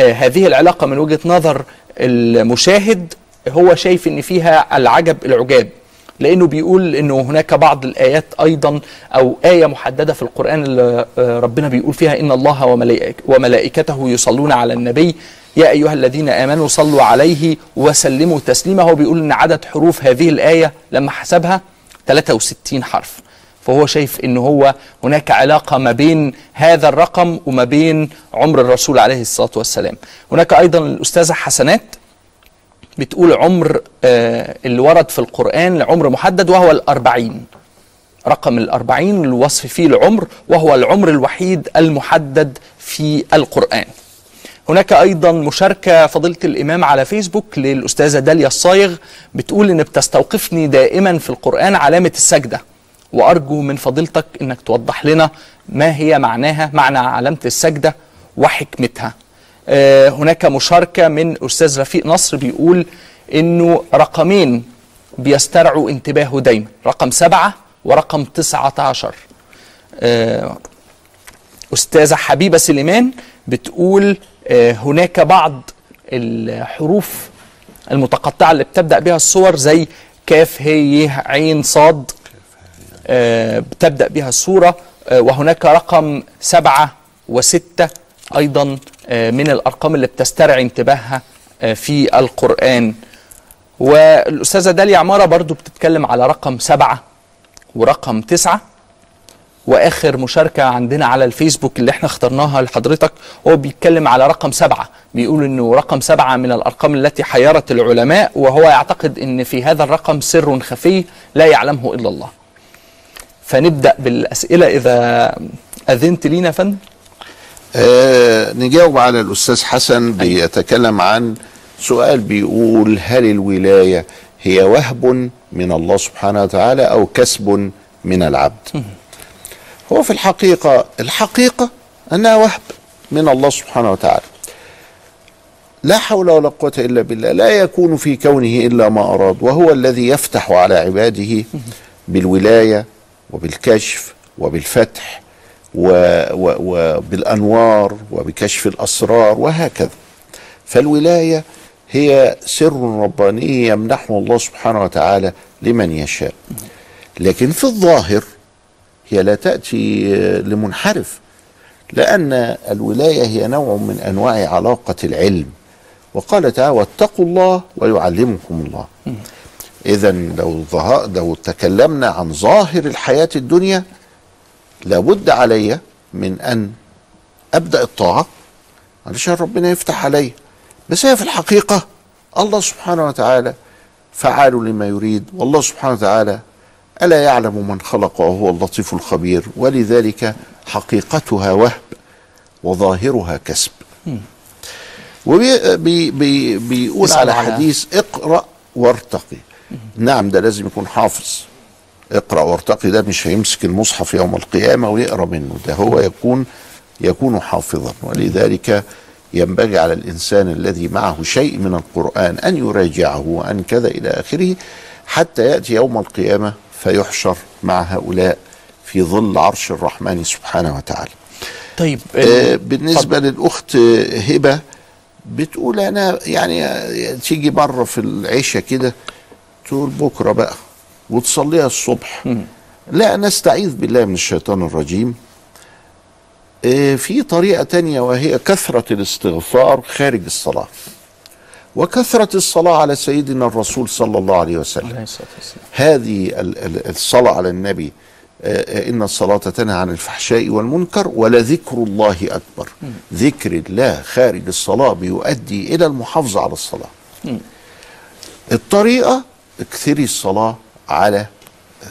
آه هذه العلاقة من وجهة نظر المشاهد هو شايف أن فيها العجب العجاب لأنه بيقول أنه هناك بعض الآيات أيضا أو آية محددة في القرآن اللي آه، ربنا بيقول فيها إن الله وملائك- وملائكته يصلون على النبي يا أيها الذين آمنوا صلوا عليه وسلموا تسليما هو بيقول أن عدد حروف هذه الآية لما حسبها 63 حرف. فهو شايف إن هو هناك علاقة ما بين هذا الرقم وما بين عمر الرسول عليه الصلاة والسلام. هناك أيضا الأستاذة حسنات بتقول عمر آه اللي ورد في القرآن لعمر محدد وهو الأربعين. رقم الأربعين الوصف فيه العمر وهو العمر الوحيد المحدد في القرآن. هناك أيضا مشاركة فضيلة الإمام على فيسبوك للأستاذة داليا الصايغ بتقول إن بتستوقفني دائما في القرآن علامة السجدة. وأرجو من فضيلتك إنك توضح لنا ما هي معناها معنى علامة السجدة وحكمتها. آه، هناك مشاركة من أستاذ رفيق نصر بيقول إنه رقمين بيسترعوا انتباهه دايما. رقم سبعة ورقم تسعة عشر آه، أستاذة حبيبة سليمان بتقول هناك بعض الحروف المتقطعة اللي بتبدأ بها الصور زي كاف هي عين صاد آه، بتبدأ بها الصورة. آه، وهناك رقم سبعة وستة أيضا آه، من الأرقام اللي بتسترعي انتباهها آه، في القرآن. والأستاذة داليا عمارة برضو بتتكلم على رقم سبعة ورقم تسعة. واخر مشاركة عندنا على الفيسبوك اللي إحنا اخترناها لحضرتك هو بيتكلم على رقم سبعة. بيقول إنه رقم سبعة من الأرقام التي حيرت العلماء وهو يعتقد إن في هذا الرقم سر خفي لا يعلمه إلا الله. فنبدأ بالأسئلة. إذا أذنت لينا يا فندم. آه نجاوب على الأستاذ حسن بيتكلم عن سؤال بيقول هل الولاية هي وهب من الله سبحانه وتعالى أو كسب من العبد؟ هو في الحقيقة الحقيقة أنها وهب من الله سبحانه وتعالى. لا حول ولا قوة إلا بالله لا يكون في كونه إلا ما أراد وهو الذي يفتح على عباده بالولاية وبالكشف وبالفتح وبالأنوار وبكشف الأسرار وهكذا. فالولاية هي سر رباني يمنحه الله سبحانه وتعالى لمن يشاء. لكن في الظاهر هي لا تأتي لمنحرف لأن الولاية هي نوع من أنواع علاقة العلم. وقال تعالى واتقوا الله ويعلمكم الله. إذا لو. لو تكلمنا عن ظاهر الحياة الدنيا لابد علي من أن أبدأ الطاعة. علشان ربنا يفتح علي. بس هي في الحقيقة الله سبحانه وتعالى فعال لما يريد والله سبحانه وتعالى ألا يعلم من خلق وهو اللطيف الخبير؟ ولذلك حقيقتها وهب وظاهرها كسب. وبيقول على على- حديث اقرأ وارتقي. نعم ده لازم يكون حافظ. اقرأ وارتقي ده مش هيمسك المصحف يوم القيامة ويقرأ منه ده هو يكون يكون حافظا. ولذلك ينبغي على الإنسان الذي معه شيء من القرآن أن يراجعه وأن كذا إلى آخره حتى يأتي يوم القيامة فيحشر مع هؤلاء في ظل عرش الرحمن سبحانه وتعالى. طيب آه، بالنسبة للأخت آه، هبة بتقول أنا يعني تيجي مرة في العشاء كده تقول بكرة بقى وتصليها الصبح. لا نستعيذ بالله من الشيطان الرجيم. آه، في طريقة تانية وهي كثرة الاستغفار خارج الصلاة. وكثرة الصلاة على سيدنا الرسول صلى الله عليه وسلم. هذه ال- ال- الصلاة على النبي آه، آه، إن الصلاة تنهى عن الفحشاء والمنكر ولذكر الله أكبر. ذكر الله خارج الصلاة بيؤدي إلى المحافظة على الصلاة. الطريقة اكثري الصلاة على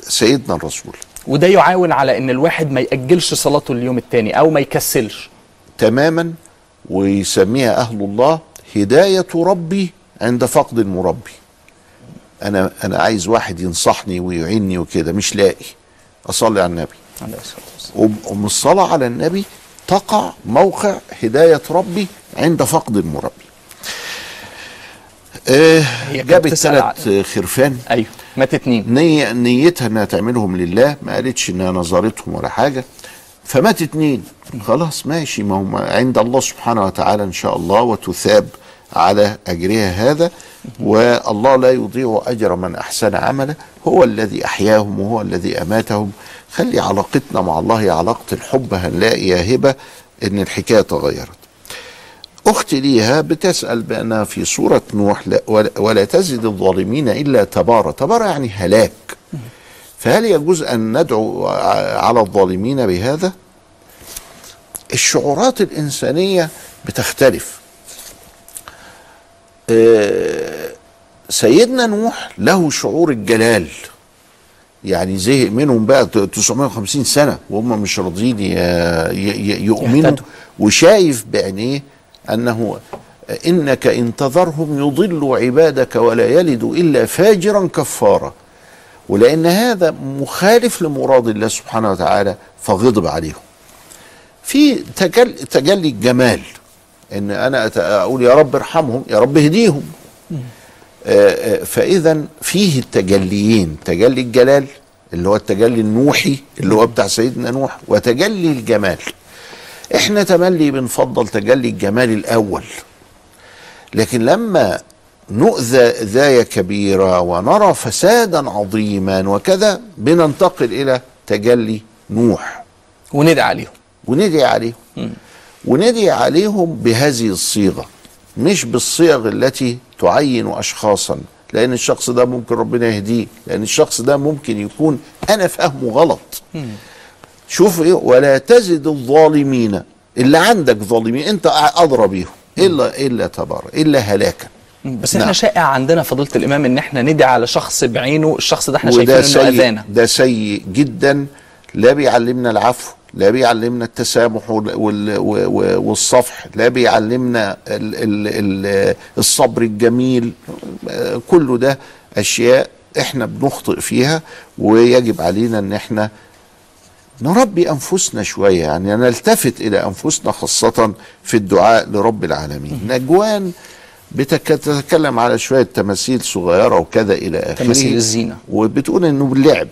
سيدنا الرسول. وده يعاون على إن الواحد ما يأجلش صلاته اليوم التاني أو ما يكسلش. تماما ويسميها أهل الله هداية ربي عند فقد المربي. أنا أنا عايز واحد ينصحني ويعيني وكده مش لاقي. أصلي على النبي. عليه الصلاة على النبي تقع موقع هداية ربي عند فقد المربي. آه جابت ثلاث خرفان. أيوه مات اتنين. نيتها انها تعملهم لله ما قالتش إنها نظرتهم ولا حاجة. فمات اتنين. خلاص ماشي. ما هم عند الله سبحانه وتعالى إن شاء الله وتثاب على أجرها هذا. والله لا يضيع أجر من أحسن عملا هو الذي أحياهم وهو الذي أماتهم. خلي علاقتنا مع الله علاقة الحب هنلاقي يا هبه إن الحكاية تغيرت. أختي ليها بتسأل بانها في سورة نوح لا ولا, تزد الظالمين إلا تبارا. تبارا يعني هلاك. فهل يجوز أن ندعو على الظالمين بهذا؟ الشعورات الإنسانية بتختلف. آه، سيدنا نوح له شعور الجلال. يعني زهق منهم بقى 950 سنة وهم مش راضيين يؤمنوا. وشايف بعينيه أنه إنك إن تذرهم يضلوا عبادك ولا يلدوا إلا فاجرا كفارا. ولأن هذا مخالف لمراد الله سبحانه وتعالى فغضب عليهم. في تجل تجلي الجمال. إن أنا أقول يا رب ارحمهم يا رب اهديهم. آه، آه، فإذا فيه التجليين تجلي الجلال اللي هو التجلي النوحي اللي هو بتاع سيدنا نوح وتجلي الجمال. إحنا تملي بنفضل تجلي الجمال الأول. لكن لما نؤذى اذايه كبيرة ونرى فسادا عظيما وكذا بننتقل إلى تجلي نوح. وندعي عليهم. وندعي عليهم. وندعي عليهم بهذه الصيغة مش بالصيغ التي تعين اشخاصا لأن الشخص ده ممكن ربنا يهديه لأن الشخص ده ممكن يكون أنا فاهمه غلط. شوف إيه ولا تزد الظالمين اللي عندك ظالمين أنت أدرى بيهم إلا إلا تبارك إلا هلاكا. بس إحنا نعم. شائع عندنا فضيلة الإمام إن إحنا ندعي على شخص بعينه الشخص ده إحنا وده شايفين إنه ده سيء جدا لا بيعلمنا العفو لا بيعلمنا التسامح والصفح لا بيعلمنا ال ال ال الصبر الجميل كله ده أشياء إحنا بنخطئ فيها ويجب علينا إن إحنا نربي أنفسنا شوية يعني نلتفت إلى أنفسنا خاصة في الدعاء لرب العالمين. نجوان بتتكلم على شوية تماثيل صغيرة وكذا إلى آخره. تماثيل الزينة. وبتقول إنه باللعب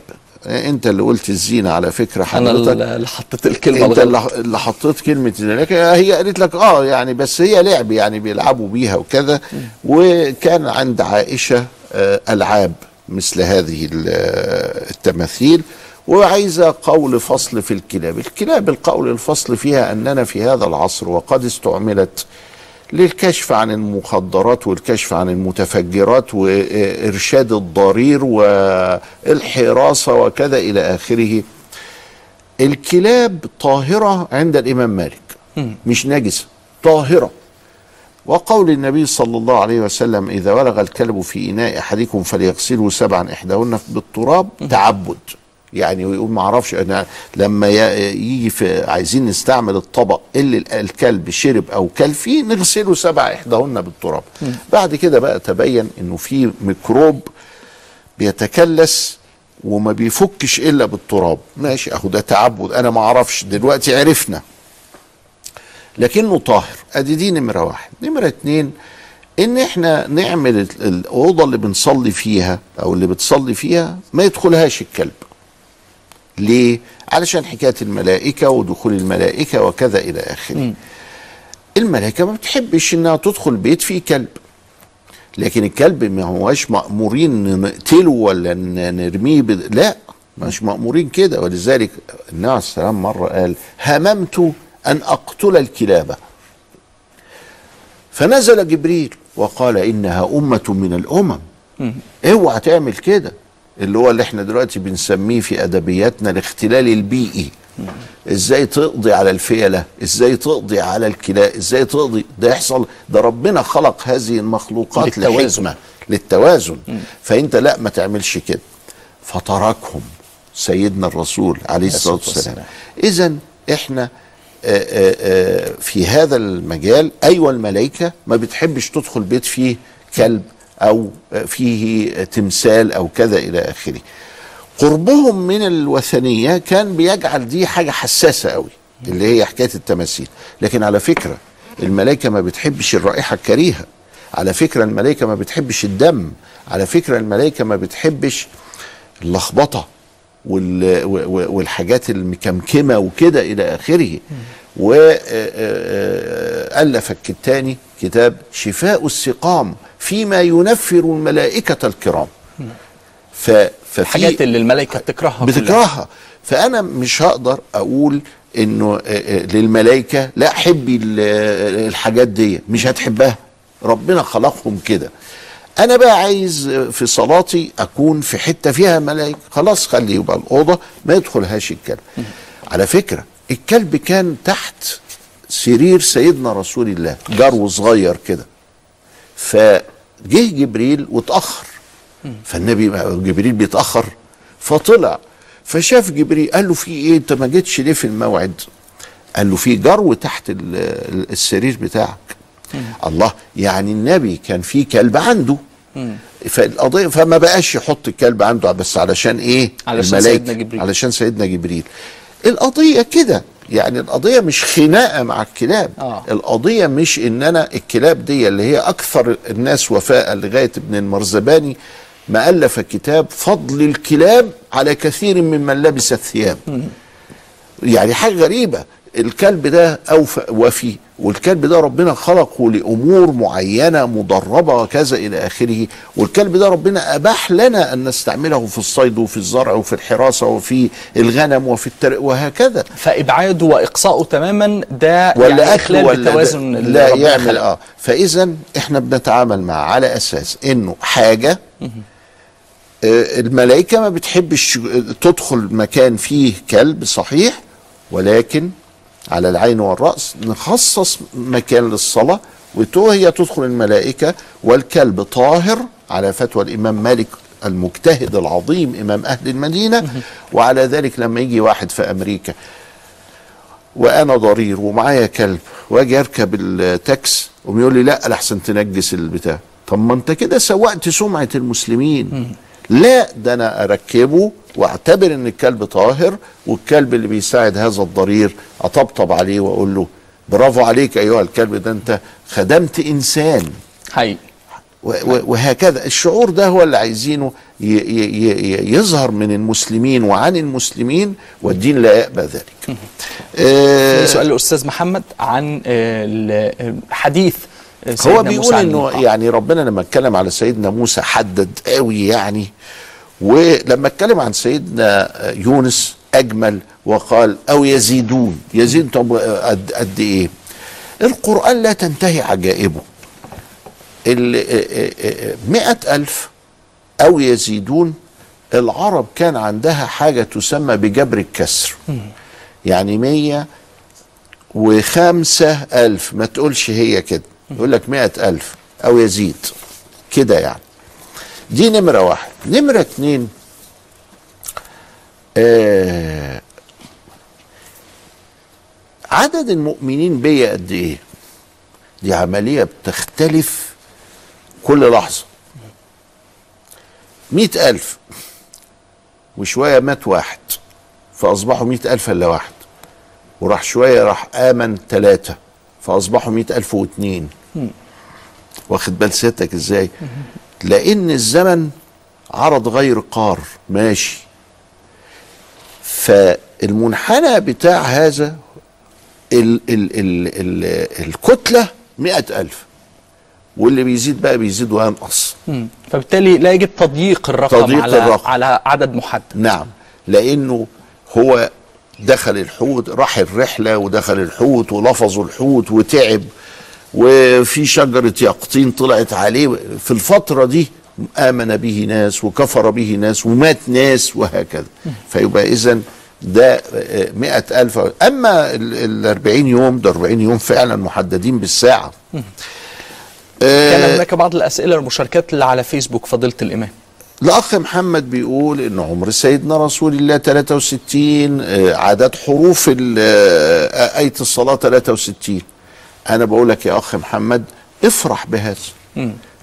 أنت اللي قلت الزينة على فكرة أنا حضرتك. اللي حطيت الكلمة أنت الغلط اللي حطيت كلمة لك هي قالت لك آه يعني بس هي لعب يعني بيلعبوا بيها وكذا. وكان عند عائشة آه ألعاب مثل هذه آه، التماثيل. وعايزة قول فصل في الكلاب. الكلاب القول الفصل فيها أننا في هذا العصر وقد استعملت للكشف عن المخدرات والكشف عن المتفجرات وإرشاد الضرير والحراسة وكذا إلى آخره. الكلاب طاهرة عند الإمام مالك مش نجسة طاهرة. وقول النبي صلى الله عليه وسلم إذا ولغ الكلب في إناء أحدكم فليغسله سبعا إحداهن بالتراب تعبد. يعني ويقول ما أعرفش أنا لما يجي في عايزين نستعمل الطبق اللي ال- الكلب شرب أو كل فيه نغسله سبع إحداهن بالتراب. بعد كده بقى تبين إنه في ميكروب بيتكلس وما بيفكش إلا بالتراب. ماشي أهو ده تعبد أنا ما أعرفش دلوقتي عرفنا. لكنه طاهر. أدي دي نمرة واحد. نمرة اتنين إن إحنا نعمل ال- الأوضة اللي بنصلي فيها أو اللي بتصلي فيها ما يدخلهاش الكلب. ليه؟ علشان حكاية الملائكة ودخول الملائكة وكذا إلى آخره. الملائكة ما بتحبش إنها تدخل بيت فيه كلب. لكن الكلب ما هواش مأمورين نقتله ولا نرميه بد... لا مش مأمورين كده. ولذلك النبي عليه السلام مرة قال هممت أن أقتل الكلاب. فنزل جبريل وقال إنها أمة من الأمم. اوعى تعمل كده. اللي هو اللي إحنا دلوقتي بنسميه في أدبياتنا الاختلال البيئي. إزاي تقضي على الفيلة؟ إزاي تقضي على الكلاب؟ إزاي تقضي؟ ده يحصل ده ربنا خلق هذه المخلوقات للتوازن. للتوازن. فأنت لا ما تعملش كده. فتركهم سيدنا الرسول عليه الصلاة والسلام. اذا إحنا آه، آه، آه، في هذا المجال أيوه الملائكة ما بتحبش تدخل بيت فيه كلب. أو فيه تمثال أو كذا إلى آخره. قربهم من الوثنية كان بيجعل دي حاجة حساسة قوي اللي هي حكاية التماثيل. لكن على فكرة الملائكة ما بتحبش الرائحة الكريهة. على فكرة الملائكة ما بتحبش الدم. على فكرة الملائكة ما بتحبش اللخبطة والحاجات المكمكمة وكده إلى آخره. وألف الكتاني كتاب شفاء السقام فيما ينفر الملائكة الكرام. ف الحاجات اللي الملائكة بتكرهها. بتكرهها. فأنا مش هقدر أقول إنه آه، آه، للملائكة لا حبي آه، الحاجات دي مش هتحبها. ربنا خلقهم كده. أنا بقى عايز في صلاتي أكون في حتة فيها ملائكة. خلاص خلي يبقى الأوضة ما يدخلهاش الكلب. على فكرة الكلب كان تحت سرير سيدنا رسول الله جرو صغير كده. فجه جبريل واتأخر. فالنبي جبريل بيتأخر فطلع. فشاف جبريل قال له في إيه؟ أنت ما جيتش ليه في الموعد؟ قال له في جرو تحت ال- ال- السرير بتاعك. الله يعني النبي كان في كلب عنده. فالقضية فما بقاش يحط الكلب عنده بس علشان إيه؟ علشان. سيدنا جبريل. علشان سيدنا جبريل. القضية كده. يعني القضية مش خناقة مع الكلاب. آه. القضية مش إن أنا الكلاب دي اللي هي أكثر الناس وفاء لغاية ابن المرزباني ما الف كتاب فضل الكلاب على كثير ممن لبس الثياب. يعني حاجة غريبة. الكلب ده أوفى وفي والكلب ده ربنا خلقه لأمور معينة مدربه وكذا إلى آخره. والكلب ده ربنا أباح لنا أن نستعمله في الصيد وفي الزرع وفي الحراسة وفي الغنم وفي التر... وهكذا. فإبعاده وإقصاؤه تماما ده ولا يعني أكل اخلال ولا بالتوازن اللي لا ربنا يعمل خلقه. آه. فاذا إحنا بنتعامل معاه على أساس إنه حاجة آه، الملائكة ما بتحبش تدخل مكان فيه كلب صحيح ولكن على العين والرأس نخصص مكان للصلاة وهي تدخل الملائكة والكلب طاهر على فتوى الإمام مالك المجتهد العظيم إمام أهل المدينة وعلى ذلك لما يجي واحد في أمريكا وأنا ضرير ومعايا كلب وأجي أركب التاكس ويقول لي لا لحسن تنجس البتاع. طب ما أنت كده سوقت سمعة المسلمين. لا ده أنا أركبه وأعتبر إن الكلب طاهر والكلب اللي بيساعد هذا الضرير أطبطب عليه وأقول له برافو عليك أيها الكلب ده أنت خدمت إنسان. حقيقي. وهكذا. الشعور ده هو اللي عايزينه يظهر من المسلمين وعن المسلمين والدين لا يأبى ذلك. آه، سؤال الاستاذ محمد عن ال- حديث آه، هو بيقول إنه. يعني ربنا لما اتكلم على سيدنا موسى حدد قوي يعني ولما اتكلم عن سيدنا يونس أجمل وقال أو يزيدون يزيد طب قد, قد إيه؟ القرآن لا تنتهي عجائبه. ال مئة ألف أو يزيدون العرب كان عندها حاجة تسمى بجبر الكسر. يعني مية وخمسة ألف ما تقولش هي كده. يقول لك مئة ألف أو يزيد. كده يعني. دي نمرة واحد. نمرة اتنين آه عدد المؤمنين بيا قد إيه؟ دي عملية بتختلف كل لحظة. مئة ألف وشوية مات واحد فأصبحوا مئة ألف إلا واحد. وراح شوية راح آمن ثلاثة فأصبحوا مئة ألف واثنين واخد بال سيادتك إزاي؟ لأن الزمن عرض غير قار. ماشي. فالمنحنى بتاع هذا ال ال ال ال الكتلة مئة ألف. واللي بيزيد بقى بيزيد وينقص. فبالتالي لا يجب تضييق الرقم تضييق على الرقم. على عدد محدد. نعم. لأنه هو دخل الحوت راح الرحلة ودخل الحوت ولفظوا الحوت وتعب وفي شجرة يقطين طلعت عليه. في الفترة دي آمن به ناس وكفر به ناس ومات ناس وهكذا. فيبقى اذا ده مئة ألف. أما الأربعين يوم ده أربعين يوم فعلا محددين بالساعة. كان آه، هناك بعض الأسئلة والمشاركات اللي على فيسبوك فضيلة الإمام. الأخ محمد بيقول إن عمر سيدنا رسول الله 63 آه، عدد حروف ال- آه، آية الصلاة 63 أنا بقول لك يا أخ محمد افرح بهذا.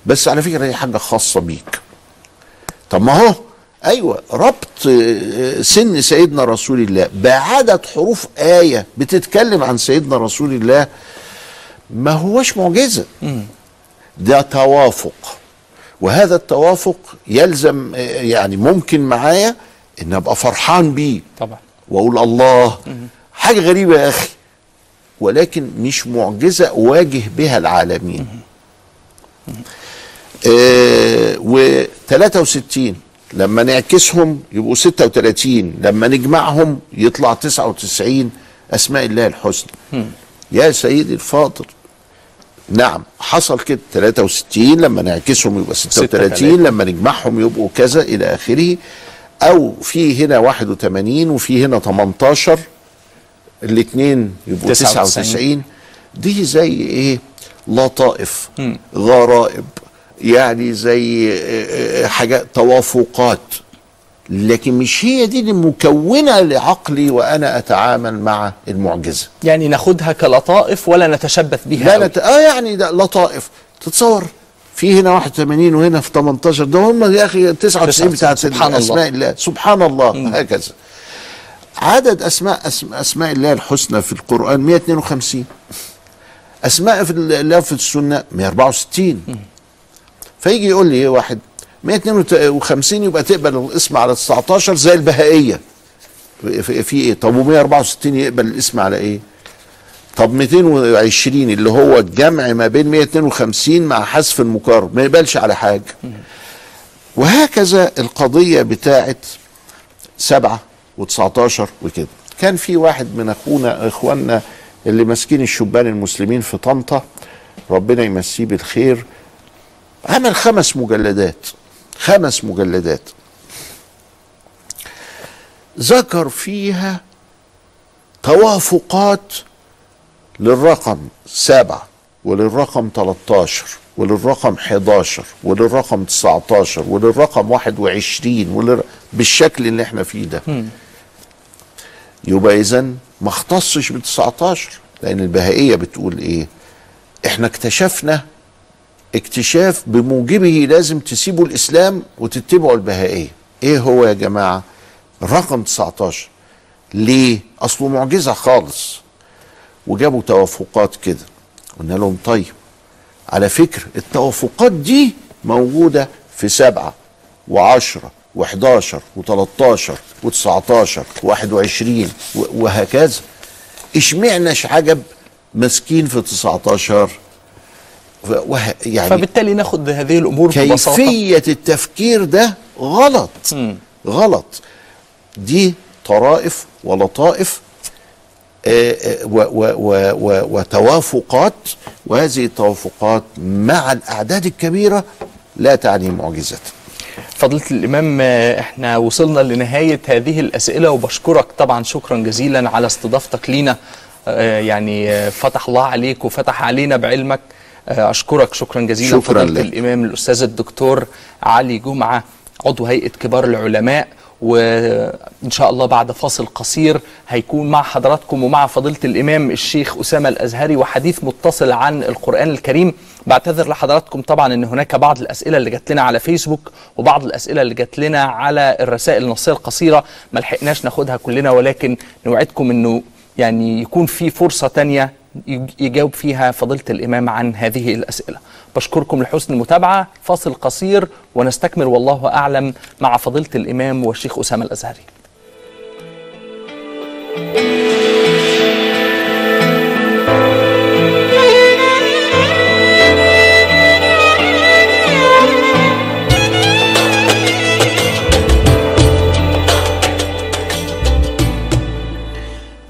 بس على فكرة هي حاجة خاصة بيك. طب ما هو أيوة ربط آه، سن سيدنا رسول الله بعدد حروف آية بتتكلم عن سيدنا رسول الله ما هوش معجزة. ده توافق. وهذا التوافق يلزم يعني ممكن معايا إن أبقى فرحان بيه طبعا. وأقول الله. حاجة غريبة يا أخي ولكن مش معجزة أواجه بها العالمين. آه و 63 لما نعكسهم يبقوا 36 لما نجمعهم يطلع 99 أسماء الله الحسنى. يا سيدي الفاضل. نعم حصل كده 63 لما نعكسهم يبقى 36 لما نجمعهم يبقوا كذا إلى آخره. أو في هنا 81 وفي هنا 18 الاثنين يبقوا 99. 99 دي زي إيه؟ لطائف غرائب يعني زي آه، آه، حاجات توافقات. لكن مش هي دي المكونه لعقلي وأنا أتعامل مع المعجزة. يعني ناخدها كلطائف ولا نتشبث بها لا أوي. لا ت- آه يعني ده لطائف. تتصور في هنا 81 وهنا في 18 ده هم يا أخي 99 بتاعت سبحان أسماء الله. الله سبحان الله. هكذا. عدد أسماء, اسماء الله الحسنى في القرآن 152 أسماء في الله في السنة 164 فيجي يقول لي إيه واحد؟ 152 يبقى تقبل الاسم على 19 زي البهائية. في, إيه؟ طب و164 يقبل الاسم على إيه؟ طب 220 اللي هو الجمع ما بين 152 مع حذف المقارن ما يقبلش على حاجة. وهكذا القضية بتاعت سبعة و19 وكده. كان في واحد من اخونا إخواننا اللي ماسكين الشبان المسلمين في طنطا. ربنا يمسيه بالخير. عمل خمس مجلدات. خمس مجلدات. ذكر فيها توافقات للرقم سبعة وللرقم 13 وللرقم 11 وللرقم 19 وللرقم 21 ولل... بالشكل اللي إحنا فيه ده. يبقى إذا ما اختصش ب 19 لأن البهائية بتقول إيه؟ إحنا اكتشفنا اكتشاف بموجبه لازم تسيبوا الإسلام وتتبعوا البهائية. إيه هو يا جماعة؟ رقم 19 ليه؟ أصله معجزة خالص. وجابوا توافقات كده. قلنا لهم طيب على فكرة التوافقات دي موجودة في سبعة وعشرة وحداشر وتلاتاشر وتسعتاشر وواحد وعشرين و- وهكذا. اشمعناش عجب مسكين في تسعتاشر؟ ف- وه- يعني فبالتالي ناخد هذه الأمور ببساطة. كيفية التفكير ده غلط. غلط. دي طرائف ولطائف آه، آه، وتوافقات وهذه التوافقات مع الأعداد الكبيرة لا تعني معجزة فضيلة الإمام آه، إحنا وصلنا لنهاية هذه الأسئلة وبشكرك طبعا شكرا جزيلا على استضافتك لينا. يعني فتح الله عليك وفتح علينا بعلمك. آه، أشكرك. شكرا جزيلا. شكراً فضيلة لك. الإمام الأستاذ الدكتور علي جمعة عضو هيئة كبار العلماء وإن شاء الله بعد فاصل قصير هيكون مع حضراتكم ومع فضيلة الإمام الشيخ أسامة الأزهري وحديث متصل عن القرآن الكريم. بعتذر لحضراتكم طبعا أن هناك بعض الأسئلة اللي جات لنا على فيسبوك وبعض الأسئلة اللي جات لنا على الرسائل النصية القصيرة. ما لحقناش ناخدها كلنا ولكن نوعدكم أنه يعني يكون في فرصة تانية يجاوب فيها فضيلة الإمام عن هذه الأسئلة. بشكركم لحسن المتابعة. فاصل قصير ونستكمل والله أعلم مع فضيلة الإمام والشيخ أسامة الأزهري.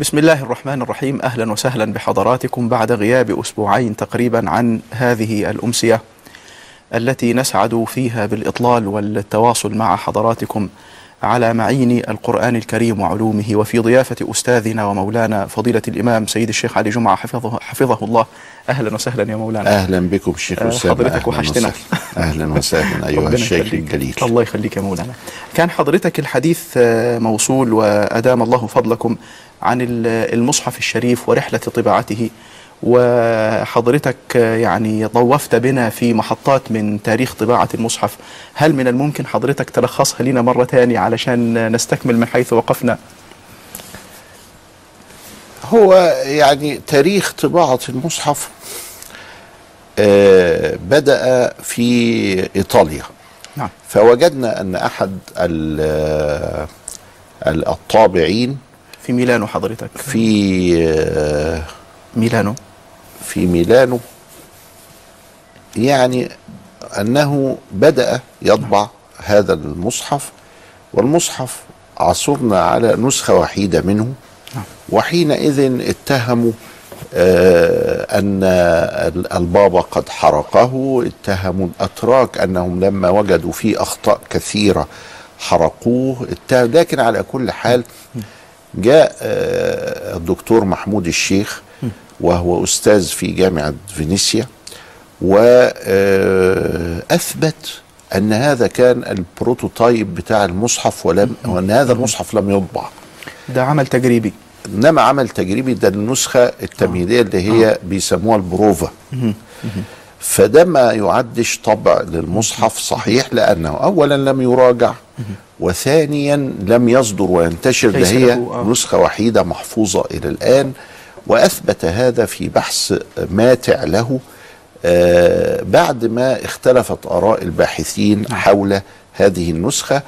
بسم الله الرحمن الرحيم. أهلا وسهلا بحضراتكم بعد غياب أسبوعين تقريبا عن هذه الأمسية التي نسعد فيها بالإطلال والتواصل مع حضراتكم. على معين القرآن الكريم وعلومه وفي ضيافة أستاذنا ومولانا فضيلة الإمام سيد الشيخ علي جمعة حفظه حفظه الله أهلا وسهلا يا مولانا. أهلا بكم شيخ آه، أسامة حضرتك أهلاً وحشتنا. أهلا وسهلا. أيها الشيخ. الجليل. الله يخليك يا مولانا. كان حضرتك الحديث آه، موصول وأدام الله فضلكم عن ال- المصحف الشريف ورحلة طباعته. وحضرتك آه، يعني طوفت بنا في محطات من تاريخ طباعة المصحف. هل من الممكن حضرتك تلخصها لنا مرة تانية علشان نستكمل من حيث وقفنا؟ هو يعني تاريخ طباعة المصحف آه، بدأ في إيطاليا. نعم. فوجدنا أن أحد ال- ال- الطابعين في ميلانو حضرتك. في آه، ميلانو؟ في ميلانو. يعني أنه بدأ يطبع هذا المصحف والمصحف عثرنا على نسخة وحيدة منه. وحينئذ اتهموا آه، أن ال- البابا قد حرقه اتهموا الأتراك أنهم لما وجدوا فيه أخطاء كثيرة حرقوه. لكن على كل حال جاء آه، الدكتور محمود الشيخ وهو أستاذ في جامعة فينيسيا وأثبت أن هذا كان ال prototype بتاع المصحف ولم وأن هذا المصحف لم يطبع. ده عمل تجريبي. إنما عمل تجريبي ده النسخة التمهيدية اللي هي بيسموها البروفا. فده ما يعدش طبع للمصحف صحيح لأنه اولا لم يراجع وثانيا لم يصدر وينتشر. ده هي آه. نسخة وحيدة محفوظة إلى الآن. وأثبت هذا في بحث ماتع له آه، بعد ما اختلفت آراء الباحثين حول هذه النسخة.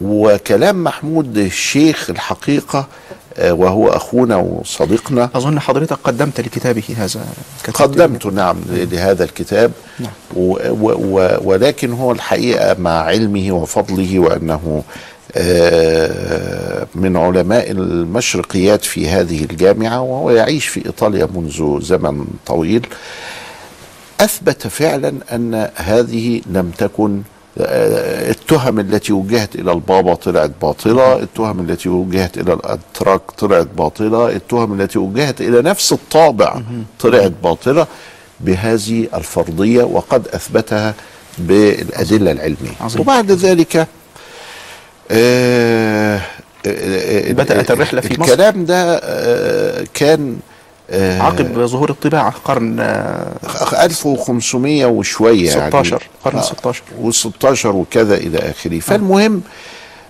وكلام محمود الشيخ الحقيقة آه، وهو أخونا وصديقنا. أظن حضرتك قدمت لكتابه هذا قدمت نعم لهذا الكتاب. نعم. و و و ولكن هو الحقيقة مع علمه وفضله وأنه من علماء المشرقيات في هذه الجامعة وهو يعيش في إيطاليا منذ زمن طويل أثبت فعلا أن هذه لم تكن آه، التهم التي وجهت إلى البابا طلعت باطلة، التهم التي وجهت إلى الأتراك طلعت باطلة، التهم التي وجهت إلى نفس الطابع طلعت باطلة بهذه الفرضية وقد أثبتها بالأدلة العلمية. عظيم. وبعد ذلك آه، آه، آه، بدأت الرحلة في مصر. الكلام ده آه، كان آه، عقب ظهور الطباعة قرن آه، 1500 وشوية 16 قرن آه، 16 و16 وكذا إلى آخره. فالمهم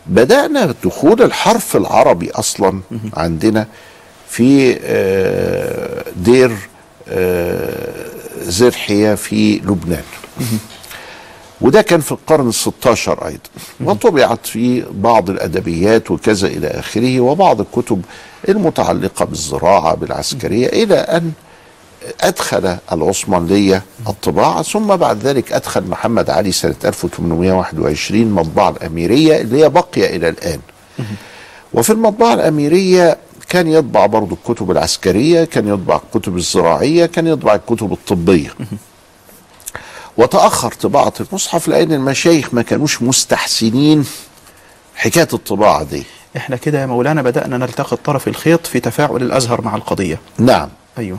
بدأنا دخول الحرف العربي أصلا عندنا في آه، دير آه، زرحية في لبنان. وده كان في القرن الستاشر أيضا. وطبعت في بعض الأدبيات وكذا إلى آخره وبعض الكتب المتعلقة بالزراعة بالعسكرية إلى أن أدخل العثمانية الطباعة ثم بعد ذلك أدخل محمد علي سنة 1821 مطبعة الأميرية اللي هي باقية إلى الآن. وفي المطبعة الأميرية كان يطبع برضو الكتب العسكرية كان يطبع الكتب الزراعية كان يطبع الكتب الطبية. وتأخر طباعة المصحف لأن المشايخ ما كانوش مستحسنين. حكاية الطباعة دي. إحنا كده يا مولانا بدأنا نلتقط طرف الخيط في تفاعل الأزهر مع القضية. نعم. أيوه.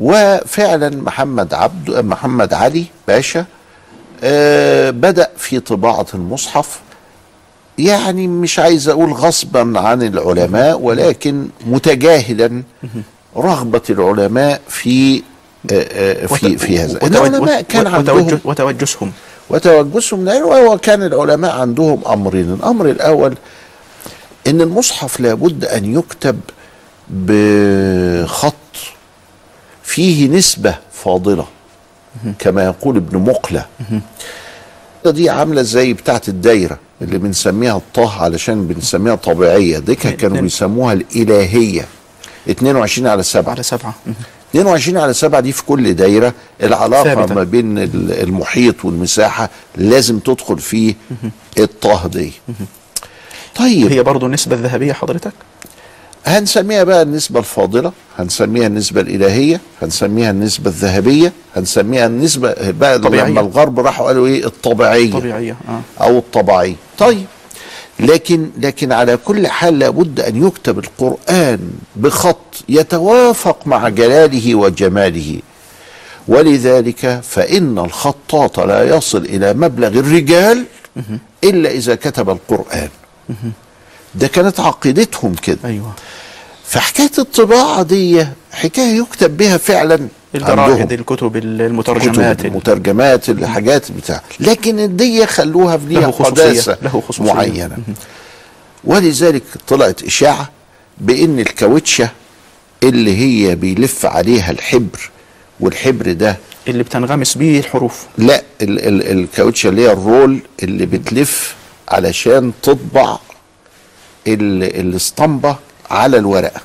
وفعلا محمد عبد محمد علي باشا آه بدأ في طباعة المصحف. يعني مش عايز أقول غصبا عن العلماء ولكن متجاهلا رغبة العلماء في في في هذا. العلماء كان عندهم وتوجسهم. وتوجسهم من وهو كان العلماء عندهم أمرين. الأمر الأول إن المصحف لابد أن يكتب بخط فيه نسبة فاضلة كما يقول ابن مقلة. دي عاملة زي بتاعة الدايرة اللي بنسميها الطه علشان بنسميها طبيعية. دي كانوا. بيسموها الإلهية. 22 على 7 على سبعة. مهم. 22 على 7 دي في كل دايرة. العلاقة ثابتة. ما بين ال- المحيط والمساحة لازم تدخل فيه الطه دي. طيب. هي برضو النسبة الذهبية حضرتك؟ هنسميها بقى النسبة الفاضلة هنسميها النسبة الإلهية هنسميها النسبة الذهبية هنسميها النسبة بقى طبيعية. لما الغرب راحوا قالوا إيه؟ الطبيعية. طبيعية آه. أو الطبيعية. طيب. لكن لكن على كل حال لابد أن يكتب القرآن بخط يتوافق مع جلاله وجماله. ولذلك فإن الخطاط لا يصل إلى مبلغ الرجال إلا إذا كتب القرآن. ده كانت عقيدتهم كده. أيوه. فحكاية الطباعة دي حكاية يكتب بها فعلا الجرائد عندهم. الكتب المترجمات كتب المترجمات الحاجات بتاع. لكن الدية خلوها في ليها قداسة له خصوصية. معينة. ولذلك طلعت إشاعة بأن الكاوتشة اللي هي بيلف عليها الحبر والحبر ده اللي بتنغمس بيه الحروف. لا ال ال الكاوتشة اللي هي الرول اللي بتلف علشان تطبع ال الاسطمبة على الورقة.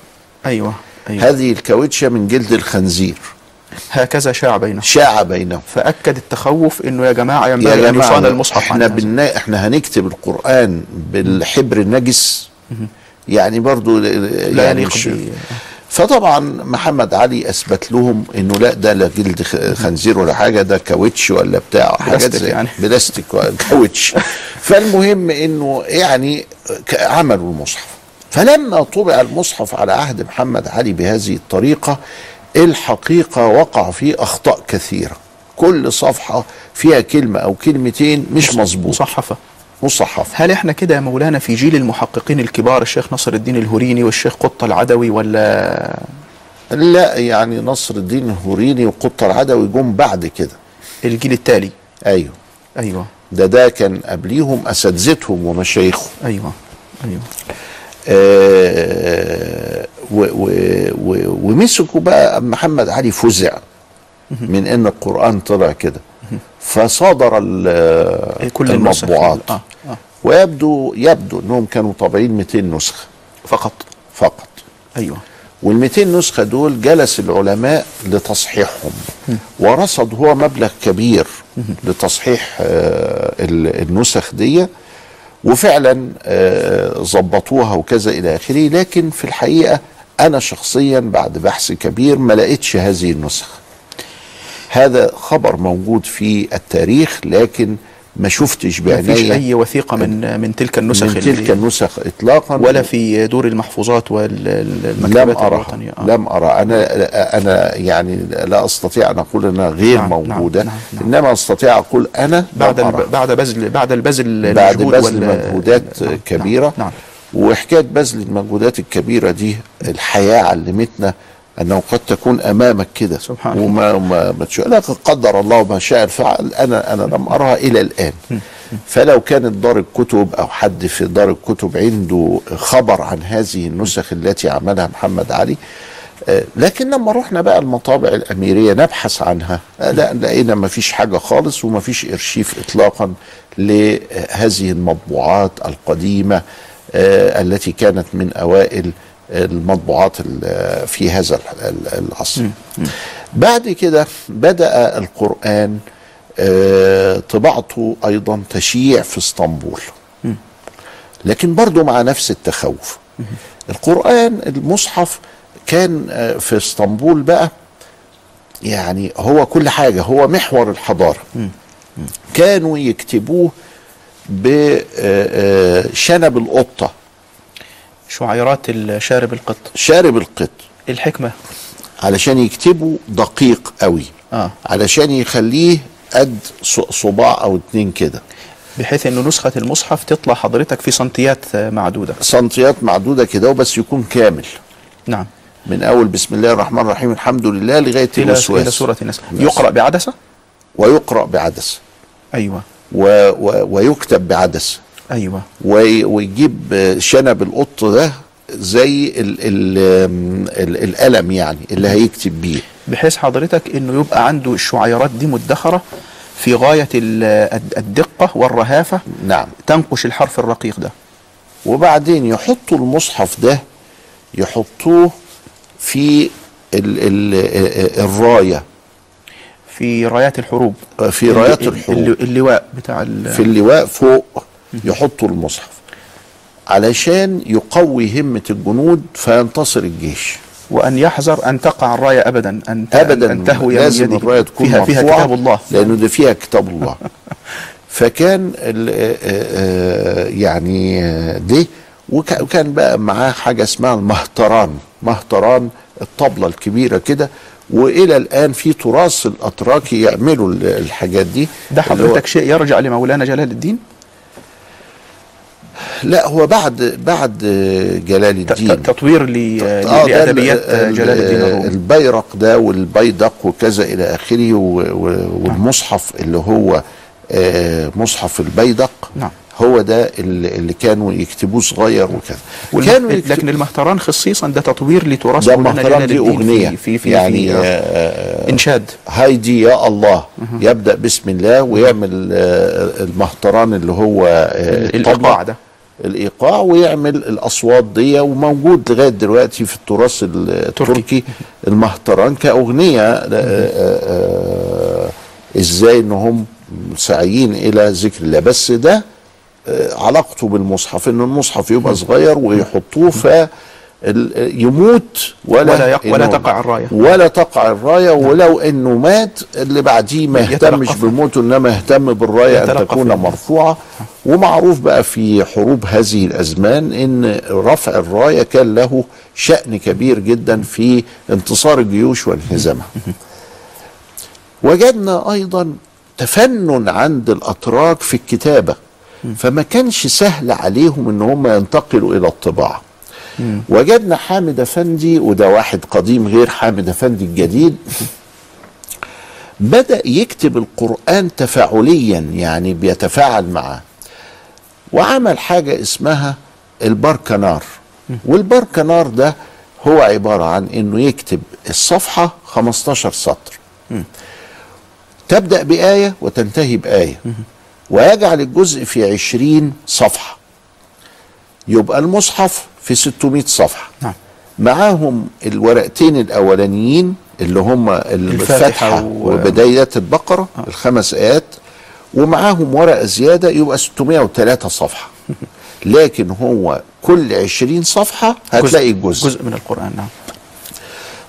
أيوه أيوه. هذه الكاوتشة من جلد الخنزير. هكذا شاع بينهم. شاع بينهم. فأكد التخوف إنه يا جماعة يا ينبغي أن يصان جماعة المصحف إحنا. بنا إحنا هنكتب القرآن بالحبر النجس. يعني برضو لا يعني مش. فطبعا محمد علي أثبت لهم إنه لا ده لا جلد خنزير ولا حاجة ده كاوتش ولا بتاع حاجات بلاستيك زي يعني. بلاستيك كاوتش. <laughs> فالمهم إنه يعني عملوا المصحف. فلما طبع المصحف على عهد محمد علي بهذه الطريقة الحقيقة وقع فيه أخطاء كثيرة. كل صفحة فيها كلمة أو كلمتين مش مظبوط. مصحفة. مصحف. هل إحنا كده يا مولانا في جيل المحققين الكبار الشيخ نصر الدين الهوريني والشيخ قطة العدوي ولا؟ لا يعني نصر الدين الهوريني وقطة العدوي جم بعد كده. الجيل التالي. أيوه. أيوه. ده ده كان قبليهم أساتذتهم ومشايخهم. أيوه. أيوه. ومسكوا بقى محمد علي فزع من إن القرآن طلع كده. فصادر كل. المطبوعات. آه. آه. ويبدو يبدو إنهم كانوا طابعين 200 نسخة. فقط. فقط. أيوه. وال 200 نسخة دول جلس العلماء لتصحيحهم. ورصد هو مبلغ كبير لتصحيح آه، ال- النسخ دي. وفعلا آه، ظبطوها وكذا إلى آخره. لكن في الحقيقة أنا شخصيا بعد بحث كبير ما لقيتش هذه النسخ. هذا خبر موجود في التاريخ لكن ما شفتش ما فيش بعيني أي وثيقة من من تلك النسخ من تلك النسخ اطلاقا. ولا في دور المحفوظات لم والمكتبات أرى الوطنية. آه. لم أرى أنا أنا يعني لا أستطيع أن أقول أنها غير نعم، نعم، موجودة. نعم، نعم. إنما أستطيع أقول أنا بعد لم الب... بعد بذل بعد البذل بعد بذل وال- مجهودات نعم، كبيرة. نعم, نعم. وحكاية بذل المجهودات الكبيرة دي الحياة علمتنا أنه قد تكون أمامك كده. سبحان وما ما لكن قدر الله ما شاء فعل أنا أنا لم أرها إلى الآن. فلو كانت دار الكتب أو حد في دار الكتب عنده خبر عن هذه النسخ التي عملها محمد علي آه، لكن لما رحنا بقى المطابع الأميرية نبحث عنها آه، لا لقينا ما فيش حاجة خالص وما فيش إرشيف اطلاقا لهذه المطبوعات القديمة آه، التي كانت من أوائل المطبوعات ال- في هذا ال- ال- العصر. بعد كده بدأ القرآن آه، طباعته أيضا تشيع في اسطنبول. لكن برضه مع نفس التخوف. القرآن المصحف كان آه، في اسطنبول بقى يعني هو كل حاجة هو محور الحضارة. كانوا يكتبوه بشنب القطة. شعيرات الشارب القط. شارب القط. الحكمة. علشان يكتبوا دقيق قوي. آه. علشان يخليه قد صباع أو اتنين كده. بحيث إنه نسخة المصحف تطلع حضرتك في سنتيات معدودة. سنتيات معدودة كده وبس يكون كامل. نعم. من أول بسم الله الرحمن الرحيم الحمد لله لغاية إلى, الوسواس. إلى سورة الناس يقرأ بعدسة؟ ويقرأ بعدسة. أيوة. و و ويكتب بعدسة. وي ويجيب شنب القط ده زي ال ال ال القلم يعني اللي هيكتب بيه. بحيث حضرتك إنه يبقى عنده الشعيرات دي مدخرة في غاية ال- الد- الدقة والرهافة. نعم. تنقش الحرف الرقيق ده. وبعدين يحطوا المصحف ده يحطوه في ال ال الراية. في رايات الحروب. في رايات الحروب. الل- اللواء بتاع ال- في اللواء فوق. يحطوا المصحف علشان يقوي همة الجنود فينتصر الجيش. وأن يحذر أن تقع الراية أبدا أن ابدا أن تهوي لازم يده. الرايه تكون فيها, فيها كتاب الله. لأنه ده فيها كتاب الله. <laughs> فكان ال- آه، آه، يعني آه، دي وك- وكان بقى معاه حاجة اسمها المهتران. مهتران الطبلة الكبيرة كده وإلى الآن في تراث الأتراك يعملوا ال- الحاجات دي. ده حضرتك شيء يرجع لمولانا جلال الدين؟ لا هو بعد بعد جلال الدين. تطوير آه، ده لأدبيات ال- جلال الدين ال- الرومي. البيرق ده والبيدق وكذا إلى آخره والمصحف اللي هو آه، مصحف البيدق نعم. هو ده اللي كانوا يكتبوه صغير وكذا. كانوا لكن يكتب المهتران خصيصا ده تطوير لتراث ده مولانا مهتران جلال دي أغنية. في في في, يعني في آه، إنشاد. هايدي يا الله. يبدأ بسم الله ويعمل آه، المهتران اللي هو آه،. الايقاع ده. الإيقاع ويعمل الأصوات دي وموجود لغاية دلوقتي في التراث التركي المهتران كأغنية آه، آه، إزاي ان هم سعيين إلى ذكر الله. بس ده آه، علاقته بالمصحف إن المصحف يبقى صغير ويحطوه ف يموت ولا ولا يق- ولا تقع الراية. ولا تقع الراية ولو إنه مات اللي بعديه ما يهتمش. بموته إنما يهتم بالراية أن تكون. مرفوعة ومعروف بقى في حروب هذه الأزمان إن رفع الراية كان له شأن كبير جدا في انتصار الجيوش وانهزامها. <laughs> وجدنا أيضا تفنن عند الأتراك في الكتابة فما كانش سهل عليهم إن هم ينتقلوا إلى الطباعة. وجدنا حامد افندي وده واحد قديم غير حامد افندي الجديد بدأ يكتب القرآن تفاعليا يعني بيتفاعل معاه. وعمل حاجة اسمها الباركنار والباركنار ده هو عبارة عن إنه يكتب الصفحة 15 سطر. تبدأ بآية وتنتهي بآية. ويجعل الجزء في 20 صفحة. يبقى المصحف في 600 صفحة. نعم. معاهم الورقتين الأولانيين اللي هم الفاتحة الفاتحة و- وبداية البقرة الخمس آيات ومعاهم ورقة زيادة يبقى 603 صفحة. <laughs> لكن هو كل 20 صفحة هتلاقي جزء جزء. من القرآن نعم.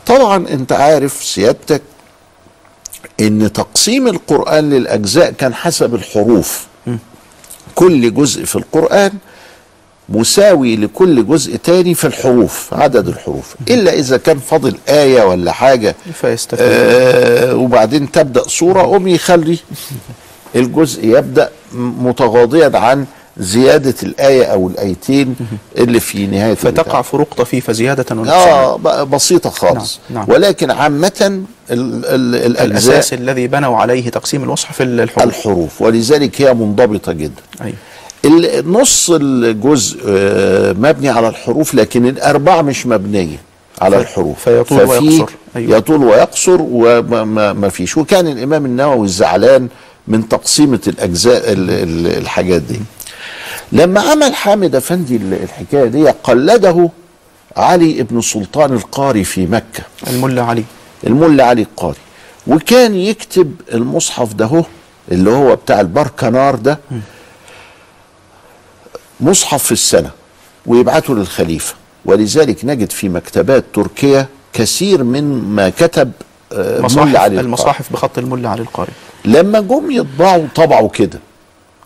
طبعا أنت عارف سيادتك إن تقسيم القرآن للأجزاء كان حسب الحروف. كل جزء في القرآن مساوي لكل جزء تاني في الحروف عدد الحروف. إلا إذا كان فاضل آية ولا حاجة فيستفيد. آه وبعدين تبدأ صورة قوم يخلي <laughs> الجزء يبدأ م- متغاضيا عن زيادة الآية أو الآيتين اللي في نهاية فتقع. فروق طفيفة زيادة ونقصانا آه ب- بسيطة خالص. نعم، نعم. ولكن عامة ال ال الأجزاء الأساس الذي بنوا عليه تقسيم المصحف الحروف. الحروف. ولذلك هي منضبطة جدا. أيوه ال- نص الجزء آه، مبني على الحروف لكن الأربعة مش مبنية على الحروف. فيطول ويقصر. أيوة. يطول ويقصر وما ما ما فيش. وكان الإمام النووي زعلان من تقسيمة الأجزاء ال- ال- الحاجات دي. لما عمل حامد أفندي ال- الحكاية دي قلده علي ابن سلطان القاري في مكة. الملا علي. الملا علي القاري. وكان يكتب المصحف ده هو اللي هو بتاع البركنار ده. مصحف في السنة ويبعته للخليفة. ولذلك نجد في مكتبات تركيا كثير من ما كتب آه، مصاحف علي المصاحف بخط الملا علي القاري لما جم يطبعوا طبعوا كده.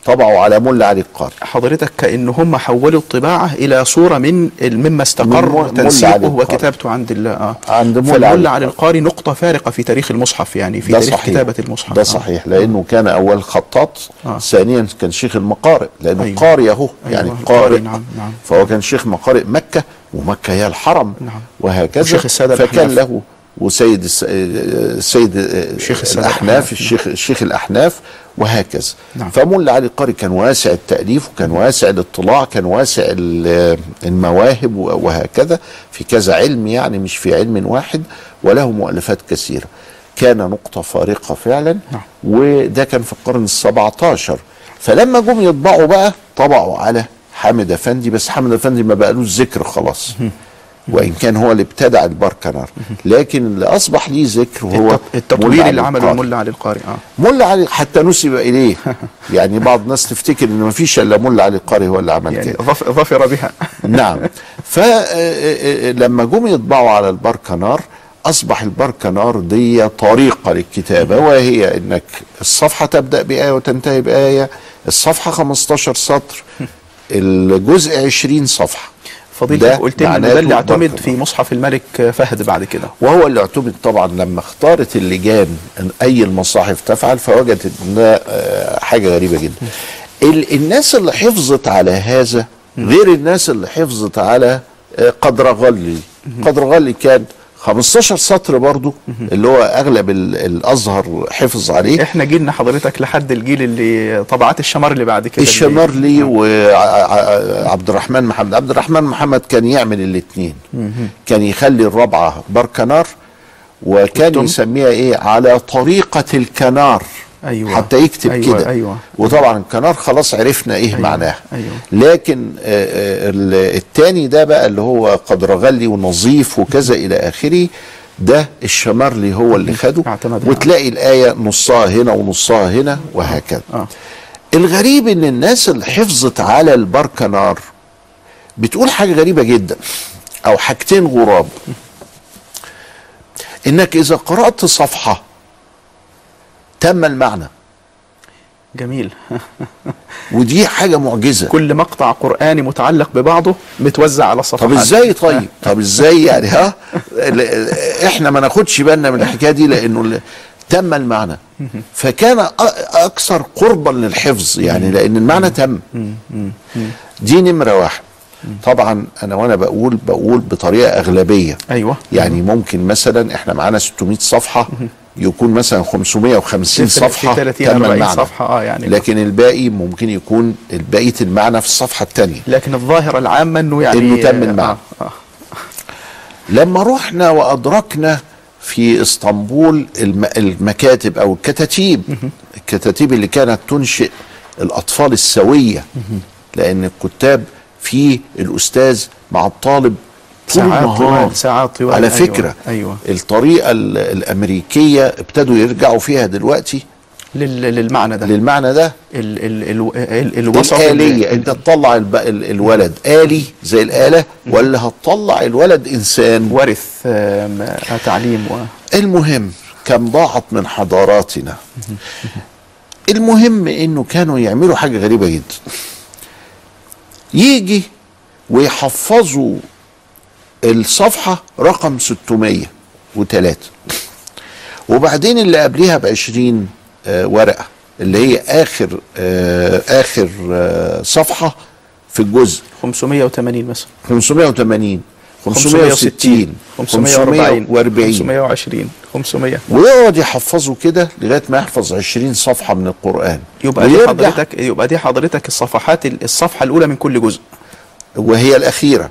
طبعوا على ملا علي القاري حضرتك كأن هم حولوا الطباعة إلى صورة من مما من استقر علي تنسيقه. وكتابته عند الله آه. عند فالملا علي علي القاري نقطة فارقة في تاريخ المصحف يعني في تاريخ صحيح. كتابة المصحف ده آه. صحيح لأنه كان أول خطاط آه. ثانيا كان شيخ المقارئ لأنه أيوة. قارئ اهو أيوة، يعني القارئ، قارئ نعم، نعم. فهو كان شيخ مقارئ مكة ومكة هي الحرم نعم. وهكذا وشيخ السادة فكان. له وسيد الس- السيد شيخ السادة الأحناف الأحناف. الشيخ الشيخ الأحناف وهكذا نعم. فملا علي القاري كان واسع التأليف وكان واسع الاطلاع كان واسع ال- المواهب وهكذا في كذا علم يعني مش في علم واحد وله مؤلفات كثيرة كان نقطة فارقة فعلا نعم. وده كان في القرن ال17 فلما جم يطبعوا بقى طبعوا على حامد أفندي بس حامد أفندي ما بقالوش ذكر خلاص وإن كان هو اللي ابتدع البركنار لكن اللي أصبح ليه ذكر هو الت- التطوير ملا اللي عمله. الملا علي القاري آه. ملا علي حتى نسب إليه. <laughs> يعني بعض الناس تفتكر إن ما فيش إلا ملا علي القاري هو اللي عمل يعني كده. ظف- ظفر بها. <laughs> نعم. فلما جم يطبعوا على البركنار أصبح البركنار دي طريقة للكتابة وهي إنك الصفحة تبدأ بآية وتنتهي بآية. الصفحة 15 سطر. الجزء 20 صفحة. فضيلتك قلت لي ده اللي اعتمد. في مصحف الملك فهد بعد كده. وهو اللي اعتمد طبعا لما اختارت اللجان إن أي المصاحف تفعل فوجدت إن آه، حاجة غريبة جدا. ال- الناس اللي حفظت على هذا غير الناس اللي حفظت على آه، قدرغلي. قدرغلي كان 15 سطر برضو اللي هو أغلب ال- الأزهر حفظ عليه. إحنا جيلنا حضرتك لحد الجيل اللي طبعات الشمار اللي بعد كده. الشمرلي وعبد الرحمن محمد. عبد الرحمن محمد كان يعمل الاثنين كان يخلي الرابعه بركنار وكان. يسميها إيه؟ على طريقة الكنار. أيوة. حتى يكتب أيوة، كده أيوة. وطبعا الكنار خلاص عرفنا إيه أيوة، معناها أيوة. لكن آه، آه، ال- التاني ده بقى اللي هو قدرغلي ونظيف وكذا إلى آخره ده الشمرلي هو اللي خده. وتلاقي الآية نصها هنا ونصها هنا وهكذا آه. الغريب إن الناس اللي حفظت على البركنار بتقول حاجة غريبة جدا أو حاجتين غراب إنك إذا قرأت صفحة تم المعنى. جميل. ودي حاجة معجزة. كل مقطع قرآني متعلق ببعضه متوزع على الصفحات طب إزاي طيب؟ طب إزاي يعني؟ ها؟ إحنا ما ناخدش بالنا من الحكاية دي لأنه تم المعنى. فكان أكثر قربا للحفظ يعني لأن المعنى تم. دي نمرة واحد. طبعا أنا وأنا بقول بقول بطريقة أغلبية. أيوه. يعني ممكن مثلا إحنا معانا 600 صفحة. يكون مثلا 550 في- في صفحة 30 تم 40 المعنى صفحة، آه، يعني. لكن الباقي ممكن يكون بقية المعنى في الصفحة الثانية لكن الظاهرة العامة إنه يعني إنه تم المعنى. آه آه. لما رحنا وأدركنا في إسطنبول الم- المكاتب أو الكتاتيب الكتاتيب اللي كانت تنشئ الأطفال السوية لأن الكتاب في الأستاذ مع الطالب طول ساعات النهار. طوال ساعات طوال. على أيوة، فكرة أيوه. الطريقة ال- الأمريكية ابتدوا يرجعوا فيها دلوقتي؟ لل- للمعنى ده. للمعنى ده؟ ال ال ال ال الوسط الآلية. ال- أنت تطلع الولد آلي زي الآلة ولا هتطلع الولد إنسان؟ ورث تعليم و المهم كم ضاعت من حضاراتنا. المهم إنه كانوا يعملوا حاجة غريبة جدا. يجي ويحفظوا الصفحة رقم 603 وبعدين اللي قبليها ب 20 آه، ورقة اللي هي آخر آه آخر آه صفحة في الجزء. 580 مثلا. 580 560 540 540 520 500 ويقعد يحفظه كده لغاية ما يحفظ 20 صفحة من القرآن. يبقى دي حضرتك يبقى دي حضرتك الصفحات الصفحة الأولى من كل جزء. وهي الأخيرة.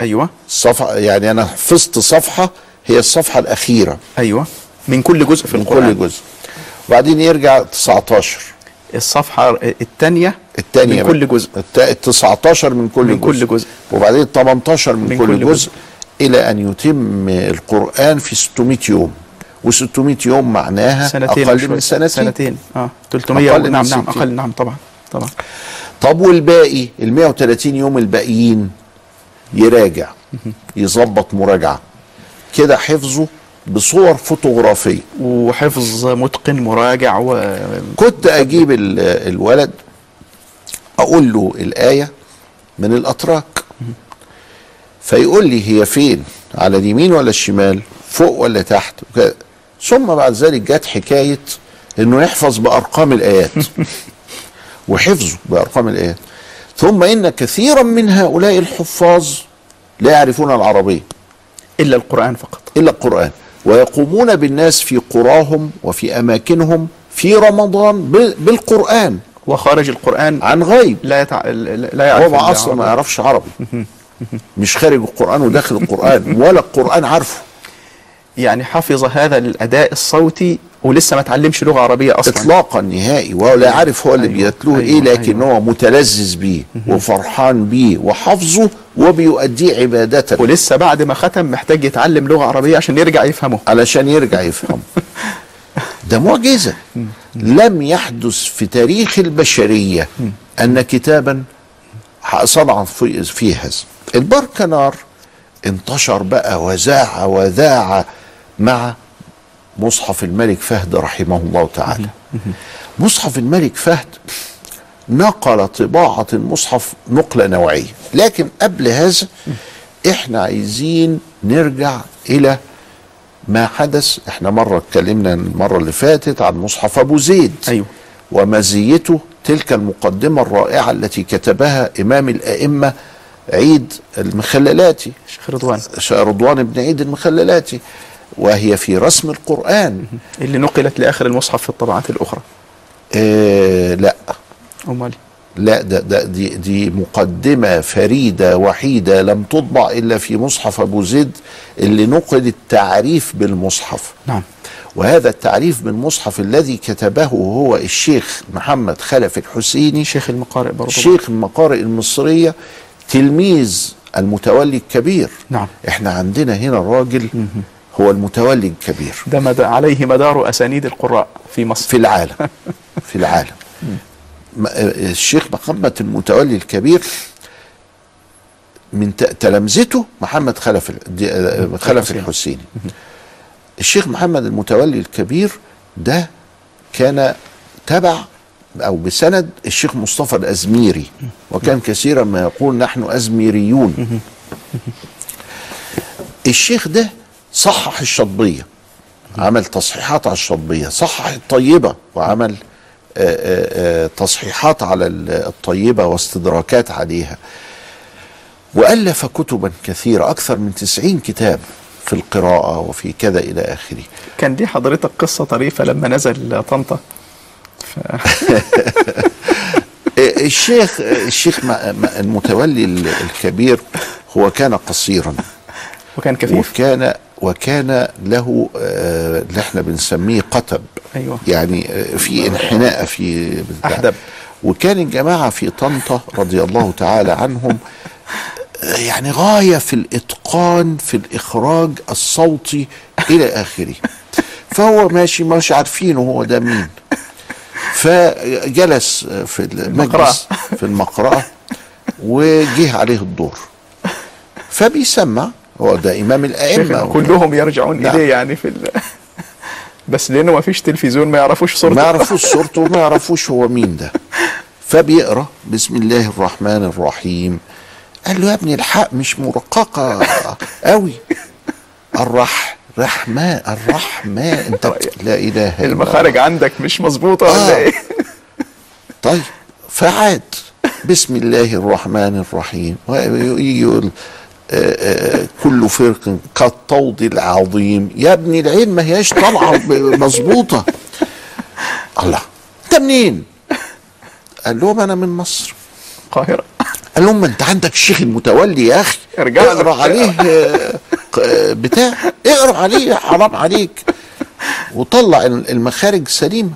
أيوه. الصفحه يعني أنا حفظت صفحة هي الصفحة الأخيرة. أيوه. من كل جزء في من القرآن. كل جزء. وبعدين يرجع 19 الصفحة الثانية الثانية من كل جزء. ال 19 من كل من جزء. كل جزء. وبعدين 18 من, من كل, كل جزء, جزء. إلى أن يتم القرآن في 600 يوم. و600 يوم معناها سنتين أقل. من سنتين. سنتين. آه. 300 أقل من نعم نعم. أقل نعم طبعا طبعا. طب والباقي؟ ال 130 يوم الباقيين. يراجع يظبط مراجعة. كده حفظه بصور فوتوغرافية. وحفظ متقن مراجع و كنت أجيب ال- الولد أقول له الآية من الأتراك. فيقول لي هي فين؟ على اليمين ولا الشمال؟ فوق ولا تحت؟ وكده. ثم بعد ذلك جت حكاية إنه يحفظ بأرقام الآيات. <laughs> وحفظه بأرقام الآيات. ثم إن كثيرا من هؤلاء الحفاظ لا يعرفون العربية إلا القرآن فقط. إلا القرآن. ويقومون بالناس في قراهم وفي أماكنهم في رمضان ب- بالقرآن. وخارج القرآن عن غيب. لا يتع... لا يعرف هو ما أصلا ما العربية. يعرفش عربي. مش خارج القرآن وداخل القرآن. ولا القرآن عارفه. يعني حفظ هذا الأداء الصوتي ولسه ما اتعلمش لغة عربية أصلا. اطلاقا نهائي ولا عارف هو اللي أيوة، بيتلوه أيوة، إيه لكن أيوة. هو متلذذ بيه وفرحان بيه وحافظه وبيؤديه عباده ولسه بعد ما ختم محتاج يتعلم لغة عربية عشان يرجع يفهمه. علشان يرجع يفهم <laughs> ده معجزة. لم يحدث في تاريخ البشرية أن كتابا صنع في, في هذا. البركنار انتشر بقى وزاع وذاع مع مصحف الملك فهد رحمه الله تعالى. مصحف الملك فهد نقل طباعة المصحف نقلة نوعية. لكن قبل هذا إحنا عايزين نرجع إلى ما حدث إحنا مرة اتكلمنا المرة اللي فاتت عن مصحف أبو زيد أيوه. ومزيته تلك المقدمة الرائعة التي كتبها إمام الأئمة عيد المخللاتي. شيخ رضوان. رضوان بن عيد المخللاتي. وهي في رسم القرآن. اللي نقلت لآخر المصحف في الطبعات الأخرى. آه لا. امال لا ده, ده دي, دي مقدمة فريدة وحيدة لم تطبع إلا في مصحف أبو زيد اللي نقل التعريف بالمصحف. نعم. وهذا التعريف بالمصحف الذي كتبه هو الشيخ محمد خلف الحسيني شيخ المقارئ برضه شيخ المقارئ المصرية تلميذ المتولي الكبير. نعم. إحنا عندنا هنا الراجل هو المتولي الكبير. ده مد... عليه مدار أسانيد القراء في مصر. في العالم. <laughs> في العالم. م- الشيخ محمد المتولي الكبير من تلامذته محمد خلف آه، خلف. الحسيني. الشيخ محمد المتولي الكبير ده كان تبع أو بسند الشيخ مصطفى الأزميري. وكان كثيرا ما يقول نحن أزميريون. الشيخ ده صحح الشطبية عمل تصحيحات على الشطبية صحح الطيبة وعمل آه، آه، آه، تصحيحات على ال- الطيبة واستدراكات عليها. وألف كتبا كثيرة أكثر من 90 كتاب في القراءة وفي كذا إلى آخره. كان دي حضرتك قصة طريفة لما نزل طنطا؟ ف... <laughs> الشيخ الشيخ المتولي ال- الكبير هو كان قصيرا. وكان كفيف وكان وكان له آه، اللي إحنا بنسميه قتب أيوه. يعني آه، في انحناء في. أحدب. وكان الجماعة في طنطا رضي الله تعالى عنهم آه، يعني غاية في الإتقان في الإخراج الصوتي إلى آخره. فهو ماشي مش عارفينه هو ده مين. فجلس في المجلس في المقرأة وجه عليه الدور. فبيسمع هو ده إمام شيخنا الأئمة كلهم يرجعون نعم. إليه يعني في ال... <laughs> بس لأنه ما فيش تلفزيون ما يعرفوش صورته. ما يعرفوش صورته وما يعرفوش هو مين ده. فبيقرأ بسم الله الرحمن الرحيم. قال له يا ابني الحق مش مرققة قوي الرح رحماء الرحماء أنت لا إله إلا الله. المخارج عندك مش مظبوطة آه. ولا إيه؟ <laughs> طيب فعاد. بسم الله الرحمن الرحيم. يقول كل فرق كالطود العظيم. يا ابني العين ما هياش طالعة مظبوطة. الله. انت منين؟ قال لهم أنا من مصر. القاهرة. قال لهم ما أنت عندك الشيخ المتولي يا أخي. ارجع. اقرأ عليه آه، بتاع. اقرأ عليه حرام عليك. وطلع المخارج سليمة.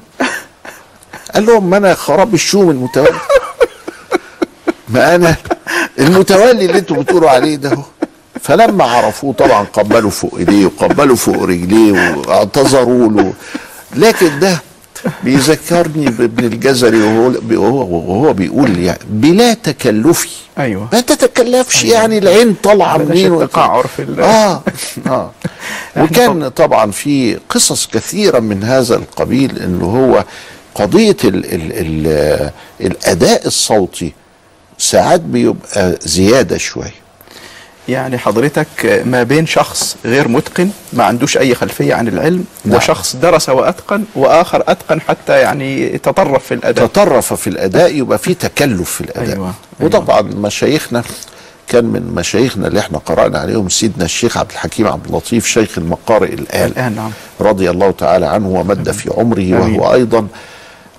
قال لهم ما أنا خراب الشوم المتولي. ما أنا المتولي اللي أنتوا بتقولوا عليه ده. فلما عرفوه طبعا قبلوا فوق إيديه وقبلوا فوق رجليه واعتذروا له. لكن ده بيذكرني بابن الجزري وهو وهو, وهو بيقول يعني بلا تكلفي. أيوه. ما تتكلفش يعني العين طالعة منين التقعر في ال- آه آه. <laughs> وكان طبعا في قصص كثيرة من هذا القبيل انه هو قضية ال ال ال الأداء الصوتي ساعات بيبقى زيادة شوية يعني حضرتك ما بين شخص غير متقن ما عندوش أي خلفية عن العلم نعم. وشخص درس وأتقن وآخر أتقن حتى يعني تطرف في الأداء تطرف في الأداء يبقى في تكلف في الأداء أيوة، أيوة. وطبعا مشايخنا كان من مشايخنا اللي إحنا قرأنا عليهم سيدنا الشيخ عبد الحكيم عبد اللطيف شيخ المقارئ الآن الآن نعم رضي الله تعالى عنه ومد في عمره آمين. وهو أيضا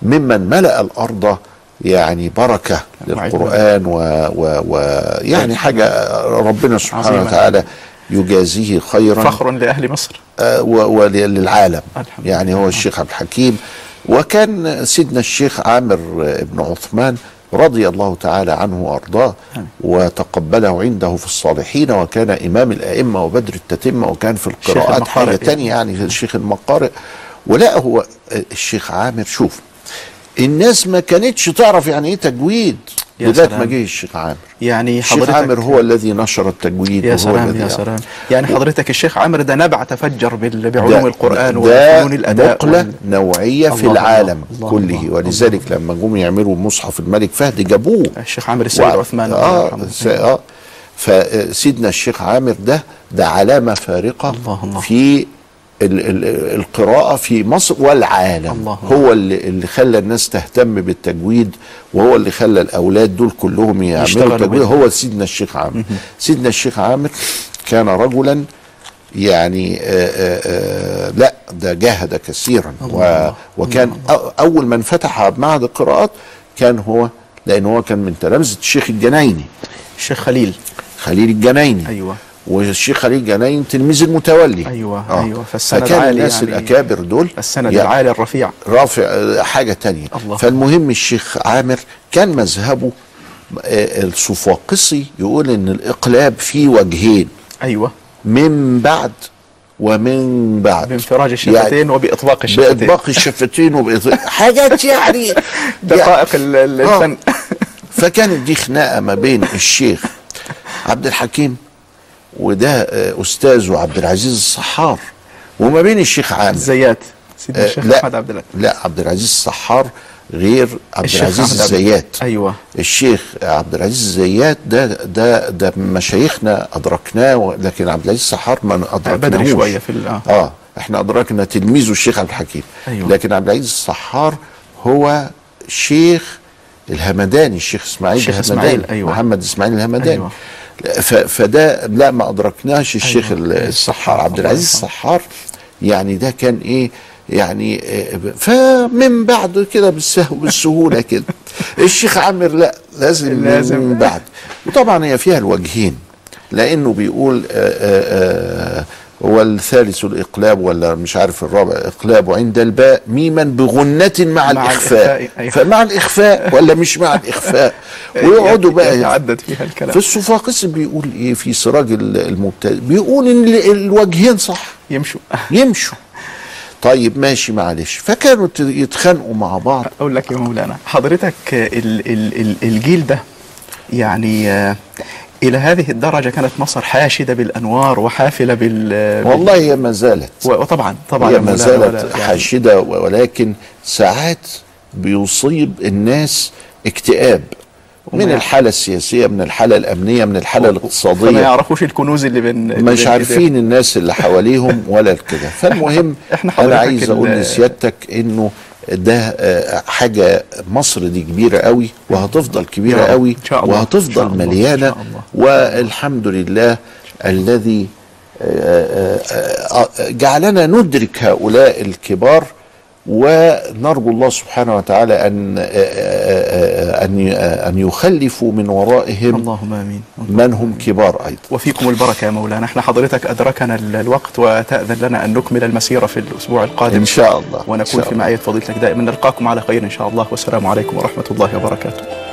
ممن ملأ الأرض يعني بركة للقرآن و, و, و يعني حاجة ربنا سبحانه. وتعالى يجازيه خيرا. فخر لأهل مصر. آه، وللعالم يعني هو الشيخ عبد الحكيم. وكان سيدنا الشيخ عامر بن عثمان رضي الله تعالى عنه وأرضاه وتقبله عنده في الصالحين وكان إمام الأئمة وبدر التتمة وكان في القراءات. حاجة تانية. يعني الشيخ المقارئ. ولا هو الشيخ عامر. شوف الناس ما كانتش تعرف يعني إيه تجويد. سلام. ما جه الشيخ عامر. يعني الشيخ حضرتك عامر هو الذي نشر التجويد يا سلام يا سلام. يعني حضرتك الشيخ عامر ده نبع تفجر بعلوم ده وفنون الأداء نقلة وال- نوعية في الله العالم الله كله. الله. ولذلك لما جم يعملوا مصحف الملك فهد جابوه. الشيخ عامر السيد وع- عثمان الله آه. س- آه. فسيدنا الشيخ عامر ده ده علامة فارقة الله الله. في القراءة في مصر والعالم. الله. الله. هو اللي, اللي خلى الناس تهتم بالتجويد وهو اللي خلى الأولاد دول كلهم يعملوا تجويد. هو سيدنا الشيخ عامر. سيدنا الشيخ عامر كان رجلا يعني آآ آآ لا ده جاهد كثيرا. و الله. وكان أ- أول من فتح معهد القراءات كان هو لأن هو كان من تلامذة الشيخ الجنايني. الشيخ خليل. خليل الجنايني. أيوه. والشيخ خليل الجنايني تلميذ المتولي. أيوه أيوه. فالسند فكان عالي الناس يعني. الأكابر دول السند يعني العالي الرفيع. رافع آه، حاجة تانية. الله. فالمهم الشيخ عامر كان مذهبه آه، الصفاقسي يقول إن الإقلاب فيه وجهين. أيوه. من بعد ومن بعد. بانفراج الشفتين وبإطباق الشفتين بإطباق الشفتين. وبإطلاق <laughs> حاجات يعني. دقائق ال- ال- آه. الفن فكانت دي خناقة ما بين الشيخ عبد الحكيم وده آه، استاذه عبد العزيز الصحار وما بين الشيخ عامر الزيات سيدنا آه، الشيخ لا أحمد عبد لا عبد العزيز الصحار غير عبد العزيز. الزيات أيوه الشيخ عبد العزيز الزيات ده ده ده مشايخنا أدركناه لكن عبد العزيز الصحار ما أدركناهوش بدري شوية في ال- آه. آه إحنا أدركنا تلميذه الشيخ عبد الحكيم أيوة. لكن عبد العزيز الصحار هو شيخ الهمداني الشيخ إسماعيل الهمداني إسماعيل، أيوة. محمد إسماعيل الهمداني أيوة. فده لا ما أدركناش الشيخ أيوة. أيوة. الصحار عبد العزيز. الصحار يعني ده كان إيه يعني آه، فمن بعد كده بالسهو بالسهولة كده <laughs> الشيخ عامر لا لازم لازم. من بعد وطبعا هي فيها الوجهين لأنه بيقول آآ آآ والثالث الإقلاب ولا مش عارف الرابع إقلاب عند الباء ميما بغنة مع, مع الإخفاء الإخفاء، أيوة. فمع الإخفاء ولا مش مع الإخفاء <laughs> ويقعدوا بقى يتعدد فيها الكلام. في الصفاقس بيقول إيه؟ في سراج ال- المبتدئ. بيقول إن ال- الوجهين صح. يمشوا. يمشوا. طيب ماشي معلش. فكانوا يتخانقوا مع بعض. أقول لك يا مولانا حضرتك ال ال ال الجيل ده يعني آه، إلى هذه الدرجة كانت مصر حاشدة بالأنوار وحافلة بال والله هي ما زالت. وطبعا طبعا هي ما زالت يعني. حاشدة ولكن ساعات بيصيب الناس اكتئاب. من الحالة السياسية من الحالة الأمنية من الحالة الاقتصادية. يعرفوش الكنوز اللي بين مش عارفين الناس اللي حواليهم ولا كده فالمهم إحنا أنا عايز أقول لسيادتك إنه ده آه، حاجة مصر دي كبيرة قوي وهتفضل رب. قوي وهتفضل الله. والحمد لله الذي آه، آه، جعلنا ندرك هؤلاء الكبار ونرجو الله سبحانه وتعالى أن أن أن يخلفوا من ورائهم اللهم آمين. من هم كبار أيضا. وفيكم البركة يا مولانا. إحنا حضرتك أدركنا ال- الوقت وتأذن لنا أن نكمل المسيرة في الأسبوع القادم. إن شاء الله. ونكون شاء في الله. معية فضيلتك دائما. نلقاكم على خير إن شاء الله. والسلام عليكم ورحمة الله وبركاته.